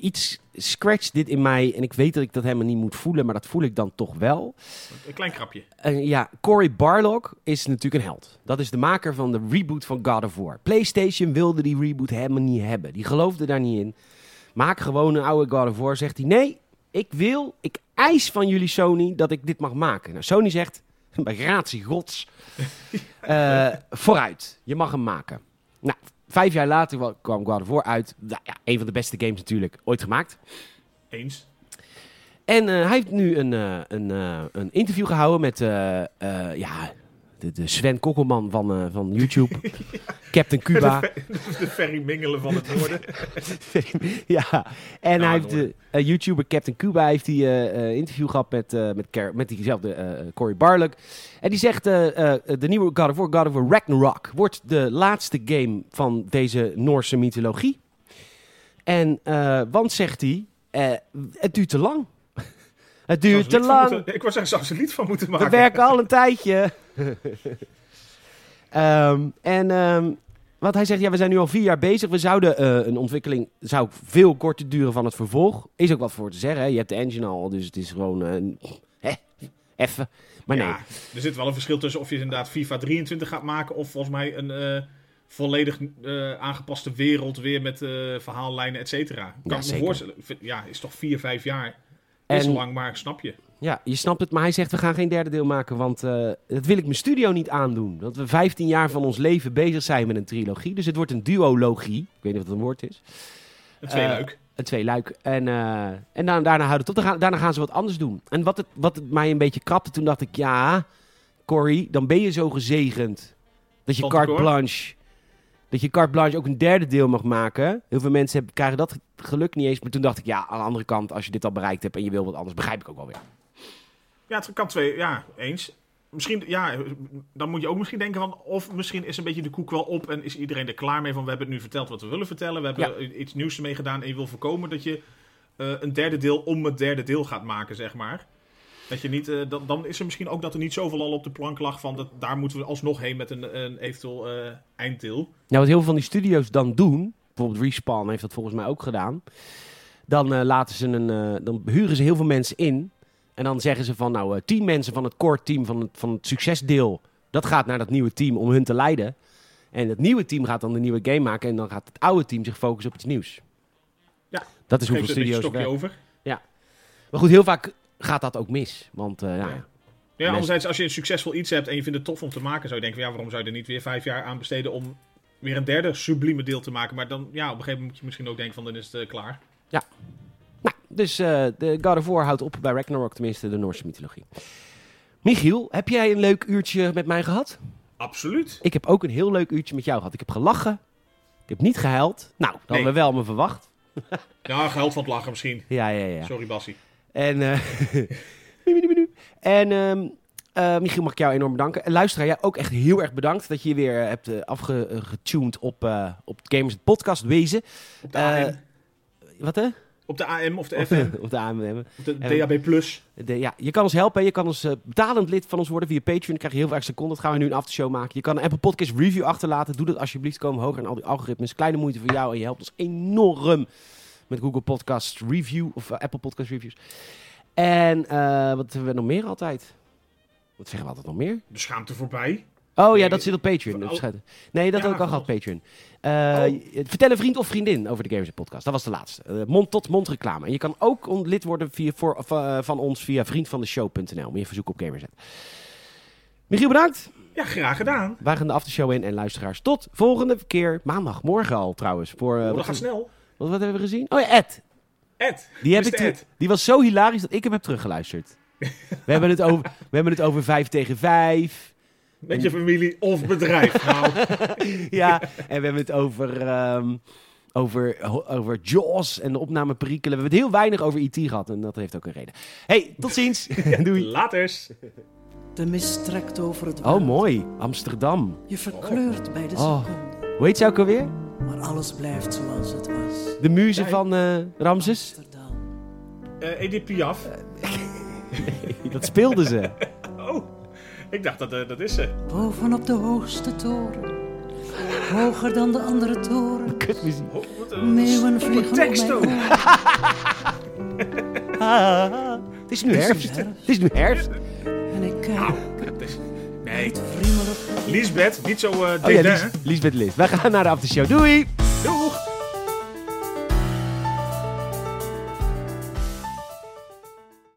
[SPEAKER 1] iets scratcht dit in mij. En ik weet dat ik dat helemaal niet moet voelen, maar dat voel ik dan toch wel.
[SPEAKER 2] Een klein krapje.
[SPEAKER 1] Ja, Cory Barlog is natuurlijk een held. Dat is de maker van de reboot van God of War. PlayStation wilde die reboot helemaal niet hebben. Die geloofde daar niet in. Maak gewoon een oude God of War. Zegt hij, nee, ik wil, ik eis van jullie Sony dat ik dit mag maken. Nou, Sony zegt, *laughs* bij gratie gods, *laughs* eh, vooruit. Je mag hem maken. Nou, vijf jaar later wa- kwam God of War uit. Nou, ja, een van de beste games natuurlijk ooit gemaakt.
[SPEAKER 2] Eens.
[SPEAKER 1] En eh, hij heeft nu een, eh, een, eh, een interview gehouden met ja, de, de Sven Kokkelman van, eh, van YouTube. *laughs* Captain Cuba.
[SPEAKER 2] De ferry mingelen van het noorden. *laughs*
[SPEAKER 1] ja, en hij heeft de eh, YouTuber Captain Cuba heeft die eh, interview gehad met, met, met diezelfde Cory Barlog. En die zegt, de nieuwe God of War, God of War Ragnarok, wordt de laatste game van deze Noorse mythologie. En, want zegt hij, het duurt te lang. Het duurt te lang.
[SPEAKER 2] moeten- ik wou zeggen, zou ze er lied van moeten
[SPEAKER 1] We
[SPEAKER 2] maken.
[SPEAKER 1] werken al een *laughs* tijdje. *laughs* Ehm, en ehm, wat hij zegt, ja, we zijn nu al vier jaar bezig. We zouden eh, een ontwikkeling zou veel korter duren van het vervolg. Is ook wat voor te zeggen. Hè? Je hebt de engine al, dus het is gewoon hè, even. Maar nee.
[SPEAKER 2] Ja, er zit wel een verschil tussen of je inderdaad FIFA 23 gaat maken... of volgens mij een eh, volledig aangepaste wereld weer met verhaallijnen, et cetera. Kan
[SPEAKER 1] Ja,
[SPEAKER 2] me voorstellen. Ja, is toch vier, vijf jaar. Is
[SPEAKER 1] En-
[SPEAKER 2] lang, maar snap je.
[SPEAKER 1] Ja, je snapt het, maar hij zegt we gaan geen derde deel maken, want eh, dat wil ik mijn studio niet aandoen. Dat we 15 jaar van ons leven bezig zijn met een trilogie, dus het wordt een duologie. Ik weet niet of dat een woord is.
[SPEAKER 2] Een twee
[SPEAKER 1] Eh,
[SPEAKER 2] leuk.
[SPEAKER 1] Een twee luik. En, eh, en dan, daarna houdt het op. Dan gaan- daarna gaan ze wat anders doen. En wat het, wat het mij een beetje krapte, toen dacht ik, ja, Corey, dan ben je zo gezegend. Dat je carte blanche, dat je carte blanche ook een derde deel mag maken. Heel veel mensen hebben, krijgen dat geluk niet eens. Maar toen dacht ik, ja, aan de andere kant, als je dit al bereikt hebt en je wil wat anders, begrijp ik ook wel weer.
[SPEAKER 2] Ja, het kan twee, ja, eens. Misschien, ja, dan moet je ook misschien denken van... of misschien is een beetje de koek wel op... en is iedereen er klaar mee van... we hebben het nu verteld wat we willen vertellen... we hebben iets nieuws ermee gedaan... en je wil voorkomen dat je eh, een derde deel om het derde deel gaat maken, zeg maar. Dat je niet, eh, dan, dan is er misschien ook dat er niet zoveel al op de plank lag... van dat, daar moeten we alsnog heen met een, een eventueel eh, einddeel.
[SPEAKER 1] Nou, wat heel veel van die studio's dan doen, bijvoorbeeld Respawn heeft dat volgens mij ook gedaan. Dan eh, laten ze een, dan huren ze heel veel mensen in. En dan zeggen ze van, nou, tien mensen van het core team van het, van het succesdeel, dat gaat naar dat nieuwe team om hun te leiden. En het nieuwe team gaat dan de nieuwe game maken en dan gaat het oude team zich focussen op iets nieuws.
[SPEAKER 2] Ja.
[SPEAKER 1] Dat is hoeveel
[SPEAKER 2] er een
[SPEAKER 1] studio's
[SPEAKER 2] stokje over.
[SPEAKER 1] Maar goed, heel vaak gaat dat ook mis. Want eh, ja,
[SPEAKER 2] Ja. Ja, anderzijds, als je een succesvol iets hebt en je vindt het tof om te maken, zou je denken: ja, waarom zou je er niet weer vijf jaar aan besteden om weer een derde sublieme deel te maken? Maar dan, ja, op een gegeven moment moet je misschien ook denken: van dan is het eh, klaar.
[SPEAKER 1] Nou, dus eh, de God of War houdt op bij Ragnarok, tenminste de Noorse mythologie. Michiel, heb jij een leuk uurtje met mij gehad?
[SPEAKER 2] Absoluut.
[SPEAKER 1] Ik heb ook een heel leuk uurtje met jou gehad. Ik heb gelachen. Ik heb niet gehuild. Nou, dat hadden we wel me verwacht.
[SPEAKER 2] Ja, geld van het lachen misschien.
[SPEAKER 1] Ja, ja, ja.
[SPEAKER 2] Sorry, Bassie.
[SPEAKER 1] En, eh *laughs* en ehm, eh, Michiel, mag ik jou enorm bedanken. En luisteraar, jij ook echt heel erg bedankt dat je weer hebt eh, afgetuned op, eh op Gamers Podcast Wezen.
[SPEAKER 2] Op de
[SPEAKER 1] Eh,
[SPEAKER 2] AM.
[SPEAKER 1] Wat hè?
[SPEAKER 2] Op de AM of de FM, *laughs*
[SPEAKER 1] Op de AMM.
[SPEAKER 2] of de DAB+. Plus.
[SPEAKER 1] De, ja, je kan ons helpen. Je kan ons eh, betalend lid van ons worden via Patreon. Dan krijg je heel veel extra content. Dat gaan we nu een aftershow maken. Je kan een Apple Podcast review achterlaten. Doe dat alsjeblieft. Komen hoger in al die algoritmes. Kleine moeite voor jou. En je helpt ons enorm met Google Podcast Review. Of eh, Apple Podcast Reviews. En eh, wat hebben we nog meer altijd? Wat zeggen we altijd nog meer?
[SPEAKER 2] De schaamte voorbij.
[SPEAKER 1] Oh ja, dat zit op Patreon.
[SPEAKER 2] oh.
[SPEAKER 1] Nee, dat
[SPEAKER 2] Ja,
[SPEAKER 1] heb ik al gehad, Patreon.
[SPEAKER 2] Oh.
[SPEAKER 1] Vertel een vriend of vriendin over de Gamers Podcast. Dat was de laatste. Mond-tot-mond reclame. En je kan ook lid worden via, voor, van ons via vriendvandeshow.nl. Meer verzoek op Gamerzet. Michiel, bedankt.
[SPEAKER 2] Ja, graag gedaan.
[SPEAKER 1] Wij gaan de aftershow in. En luisteraars, tot volgende keer. Maandag, morgen al trouwens. Voor, eh,
[SPEAKER 2] Oh, dat gaat snel.
[SPEAKER 1] Wat, wat hebben we gezien? Oh ja, Ed.
[SPEAKER 2] Ed.
[SPEAKER 1] Die, heb ik
[SPEAKER 2] Ed.
[SPEAKER 1] die was zo hilarisch dat ik hem heb teruggeluisterd. *laughs* we, hebben het over, we hebben het over 5 tegen 5.
[SPEAKER 2] Met je familie of bedrijf. *laughs* nou,
[SPEAKER 1] ja, en we hebben het over, ehm, over, over Jaws en de opnameperikelen. We hebben het heel weinig over IT gehad en dat heeft ook een reden. hey, tot ziens. *laughs* Doei.
[SPEAKER 2] laters.
[SPEAKER 3] De mist trekt over het
[SPEAKER 1] Oh, mooi. Amsterdam.
[SPEAKER 3] Je verkleurt bij de
[SPEAKER 1] Oh.
[SPEAKER 3] seconde.
[SPEAKER 1] Hoe heet ze ook alweer?
[SPEAKER 3] Maar alles blijft zoals het was.
[SPEAKER 1] De muze van eh, Ramses?
[SPEAKER 2] Eh Edith Piaf. *laughs*
[SPEAKER 1] Dat speelden ze. *laughs*
[SPEAKER 2] Oh, ik dacht dat eh, dat is ze.
[SPEAKER 3] Bovenop de hoogste toren. Hoger dan de andere toren.
[SPEAKER 1] Kutmuziek.
[SPEAKER 2] Wat een
[SPEAKER 3] Meeuwen vliegen
[SPEAKER 2] tekst
[SPEAKER 3] op mijn.
[SPEAKER 1] Ah, het is nu herfst. Het is nu herfst.
[SPEAKER 3] En ik kijk
[SPEAKER 2] Het is- Nee, Lisbeth, niet zo eh
[SPEAKER 1] Oh ja. Lies, Liesbeth. Wij gaan naar de aftershow. Doei!
[SPEAKER 2] Doeg!